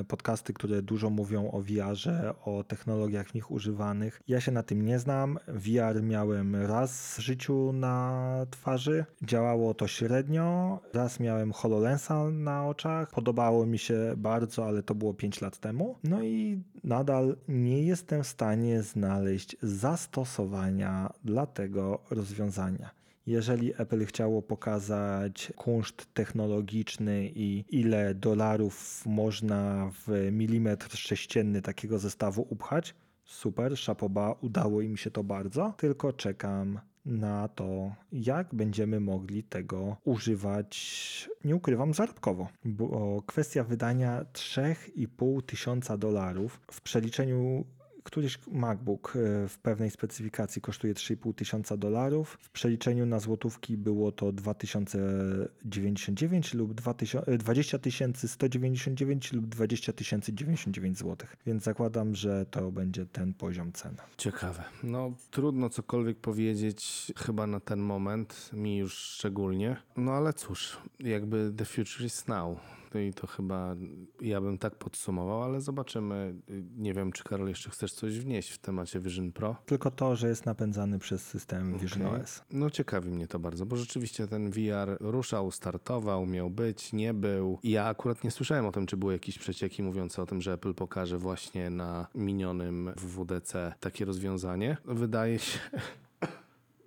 e, podcasty, które dużo mówią o VR-ze, o technologiach w nich używanych. Ja się na tym nie znam. VR miałem raz w życiu na twarzy. Działało to średnio. Raz miałem HoloLensa na oczach. Podobało mi się bardzo, ale to było 5 lat temu. No i nadal nie jestem w stanie znaleźć zastosowania dla tego rozwiązania. Jeżeli Apple chciało pokazać kunszt technologiczny i ile dolarów można w milimetr sześcienny takiego zestawu upchać, super, szapoba, udało im się to bardzo, tylko czekam na to, jak będziemy mogli tego używać, nie ukrywam, zarobkowo. Bo kwestia wydania 3,5 tysiąca dolarów w przeliczeniu któryś MacBook e, w pewnej specyfikacji kosztuje 3,5 tysiąca dolarów. W przeliczeniu na złotówki było to 2099 lub 20 199 lub 20 099 złotych. Więc zakładam, że to będzie ten poziom ceny. Ciekawe. No trudno cokolwiek powiedzieć chyba na ten moment, mi już szczególnie. No ale cóż, jakby the future is now no i to chyba ja bym tak podsumował, ale zobaczymy. Nie wiem, czy Karol jeszcze chcesz coś wnieść w temacie Vision Pro? Tylko to, że jest napędzany przez system Vision okay. OS. No ciekawi mnie to bardzo, bo rzeczywiście ten VR ruszał, startował, miał być, nie był. Ja akurat nie słyszałem o tym, czy były jakieś przecieki mówiące o tym, że Apple pokaże właśnie na minionym WWDC takie rozwiązanie. Wydaje się,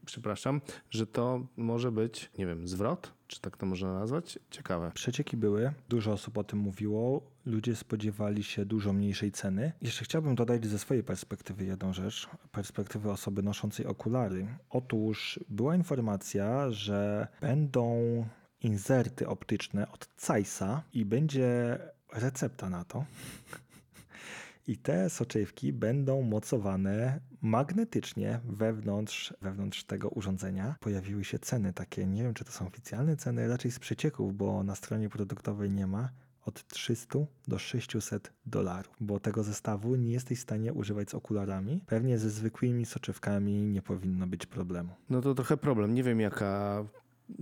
przepraszam, że to może być, nie wiem, zwrot, czy tak to można nazwać? Ciekawe. Przecieki były, dużo osób o tym mówiło, ludzie spodziewali się dużo mniejszej ceny. Jeszcze chciałbym dodać ze swojej perspektywy jedną rzecz, perspektywy osoby noszącej okulary. Otóż była informacja, że będą inserty optyczne od Zeissa i będzie recepta na to. I te soczewki będą mocowane magnetycznie wewnątrz, wewnątrz tego urządzenia. Pojawiły się ceny takie, nie wiem czy to są oficjalne ceny, raczej z przecieków, bo na stronie produktowej nie ma od 300 do 600 dolarów, bo tego zestawu nie jesteś w stanie używać z okularami. Pewnie ze zwykłymi soczewkami nie powinno być problemu. No to trochę problem. Nie wiem jaka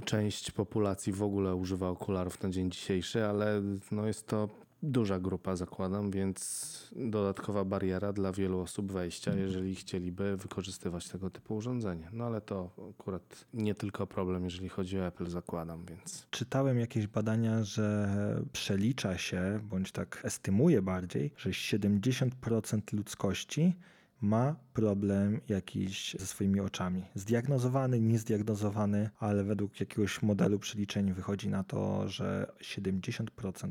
część populacji w ogóle używa okularów na dzień dzisiejszy, ale no jest to duża grupa, zakładam, więc dodatkowa bariera dla wielu osób wejścia, mhm. jeżeli chcieliby wykorzystywać tego typu urządzenie. No ale to akurat nie tylko problem, jeżeli chodzi o Apple, zakładam, więc. Czytałem jakieś badania, że przelicza się, bądź tak estymuje bardziej, że 70% ludzkości ma problem jakiś ze swoimi oczami. Zdiagnozowany, niezdiagnozowany, ale według jakiegoś modelu przeliczeń wychodzi na to, że 70%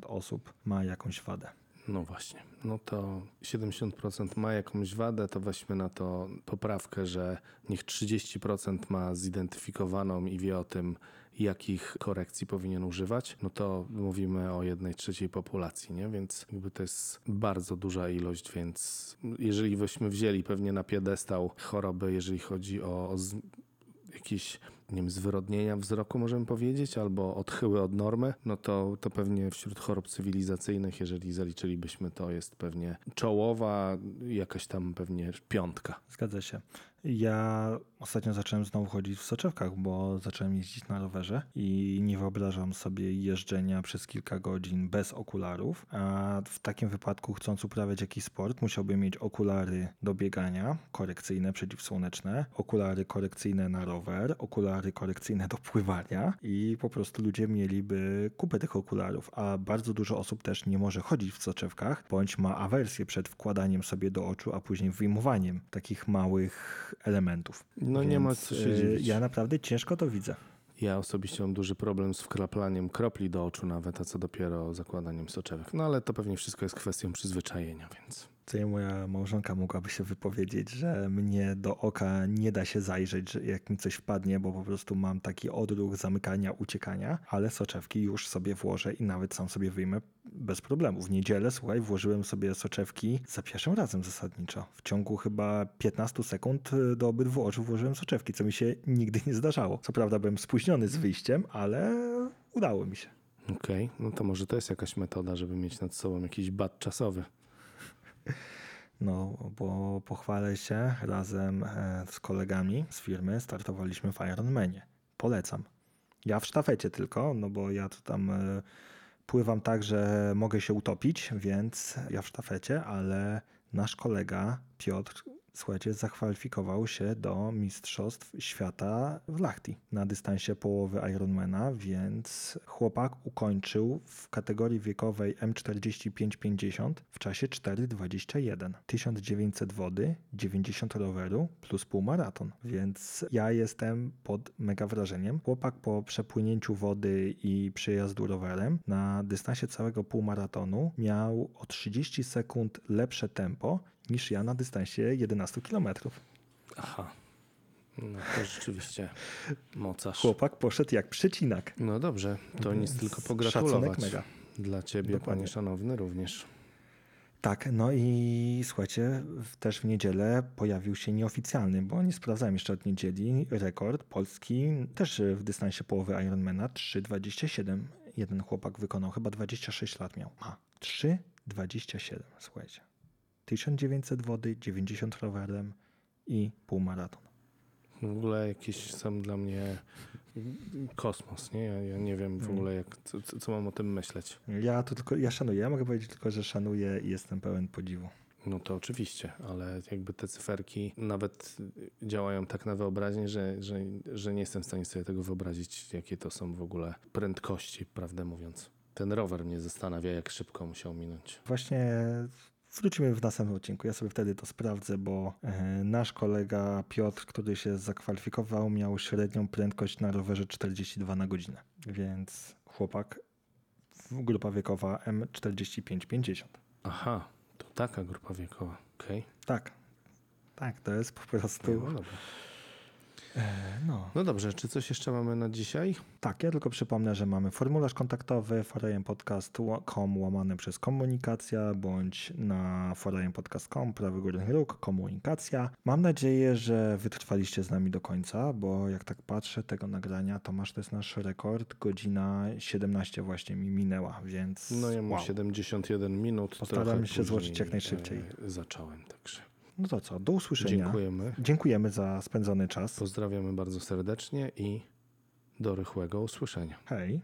osób ma jakąś wadę. No właśnie, no to 70% ma jakąś wadę, to weźmy na to poprawkę, że niech 30% ma zidentyfikowaną i wie o tym, jakich korekcji powinien używać, no to mówimy o jednej trzeciej populacji, nie? Więc jakby to jest bardzo duża ilość, więc jeżeli byśmy wzięli pewnie na piedestał choroby, jeżeli chodzi o, o jakieś nie wiem, zwyrodnienia wzroku, możemy powiedzieć, albo odchyły od normy, no to, to pewnie wśród chorób cywilizacyjnych, jeżeli zaliczylibyśmy to, jest pewnie czołowa, jakaś tam pewnie piątka. Zgadza się. Ja ostatnio zacząłem znowu chodzić w soczewkach, bo zacząłem jeździć na rowerze i nie wyobrażam sobie jeżdżenia przez kilka godzin bez okularów. A w takim wypadku, chcąc uprawiać jakiś sport, musiałbym mieć okulary do biegania, korekcyjne, przeciwsłoneczne, okulary korekcyjne na rower, okulary korekcyjne do pływania i po prostu ludzie mieliby kupę tych okularów. A bardzo dużo osób też nie może chodzić w soczewkach, bądź ma awersję przed wkładaniem sobie do oczu, a później wyjmowaniem takich małych elementów. No nie ma Więc, co się y, dziwić. Ja naprawdę ciężko to widzę. Ja osobiście mam duży problem z wkraplaniem kropli do oczu nawet, a co dopiero zakładaniem soczewek. No ale to pewnie wszystko jest kwestią przyzwyczajenia, więc... Tutaj moja małżonka mogłaby się wypowiedzieć, że mnie do oka nie da się zajrzeć, jak mi coś wpadnie, bo po prostu mam taki odruch zamykania, uciekania, ale soczewki już sobie włożę i nawet sam sobie wyjmę bez problemu. W niedzielę, słuchaj, włożyłem sobie soczewki za pierwszym razem zasadniczo. W ciągu chyba 15 sekund y, do obydwu oczu włożyłem soczewki, co mi się nigdy nie zdarzało. Co prawda byłem spóźniony z wyjściem, ale udało mi się. Okej, no to może to jest jakaś metoda, żeby mieć nad sobą jakiś bat czasowy. No, bo pochwalę się, razem e, z kolegami z firmy startowaliśmy w Ironmanie. Polecam. Ja w sztafecie tylko, no bo ja to tam e, pływam tak, że mogę się utopić, więc ja w sztafecie, ale nasz kolega Piotr, słuchajcie, zakwalifikował się do Mistrzostw Świata w Lahti na dystansie połowy Ironmana, więc chłopak ukończył w kategorii wiekowej M45-50 w czasie 4,21. 1900 wody, 90 roweru plus półmaraton, więc ja jestem pod mega wrażeniem. Chłopak po przepłynięciu wody i przejazdu rowerem na dystansie całego półmaratonu miał o 30 sekund lepsze tempo niż ja na dystansie 11 km. Aha. No to rzeczywiście mocarz. Chłopak poszedł jak przecinak. No dobrze, to nic tylko pogratulować. mega. Dla ciebie, Dokładnie. panie szanowny, również. Tak, no i słuchajcie, też w niedzielę pojawił się nieoficjalny, bo nie sprawdzałem jeszcze od niedzieli, rekord polski, też w dystansie połowy Ironmana 3,27. Jeden chłopak wykonał, chyba 26 lat miał. Ma 3,27, słuchajcie. 1900 wody, 90 rowerem i półmaraton. W ogóle jakieś są dla mnie kosmos, nie? Ja, ja nie wiem w ogóle, jak, co, co co mam o tym myśleć. Ja to tylko, ja szanuję, ja mogę powiedzieć tylko, że szanuję i jestem pełen podziwu. No to oczywiście, ale jakby te cyferki nawet działają tak na wyobraźnię, że, że, że nie jestem w stanie sobie tego wyobrazić, jakie to są w ogóle prędkości, prawdę mówiąc. Ten rower mnie zastanawia, jak szybko musiał minąć. Właśnie wrócimy w następnym odcinku. Ja sobie wtedy to sprawdzę, bo e, nasz kolega Piotr, który się zakwalifikował, miał średnią prędkość na rowerze 42 na godzinę. Więc chłopak, grupa wiekowa M4550. Aha, to taka grupa wiekowa. Okej. Tak. Tak, to jest po prostu. no no. No dobrze, czy coś jeszcze mamy na dzisiaj? Tak, ja tylko przypomnę, że mamy formularz kontaktowy forajempodcast.com łamane przez komunikacja bądź na forajempodcast.com prawy górny róg komunikacja. Mam nadzieję, że wytrwaliście z nami do końca, bo jak tak patrzę tego nagrania, to masz to jest nasz rekord, godzina 17 właśnie mi minęła, więc No ja mam wow. 71 minut. Postaram się później, złożyć jak najszybciej. e, Zacząłem, także No to co, do usłyszenia. dziękujemy. Dziękujemy za spędzony czas. Pozdrawiamy bardzo serdecznie i do rychłego usłyszenia. Hej.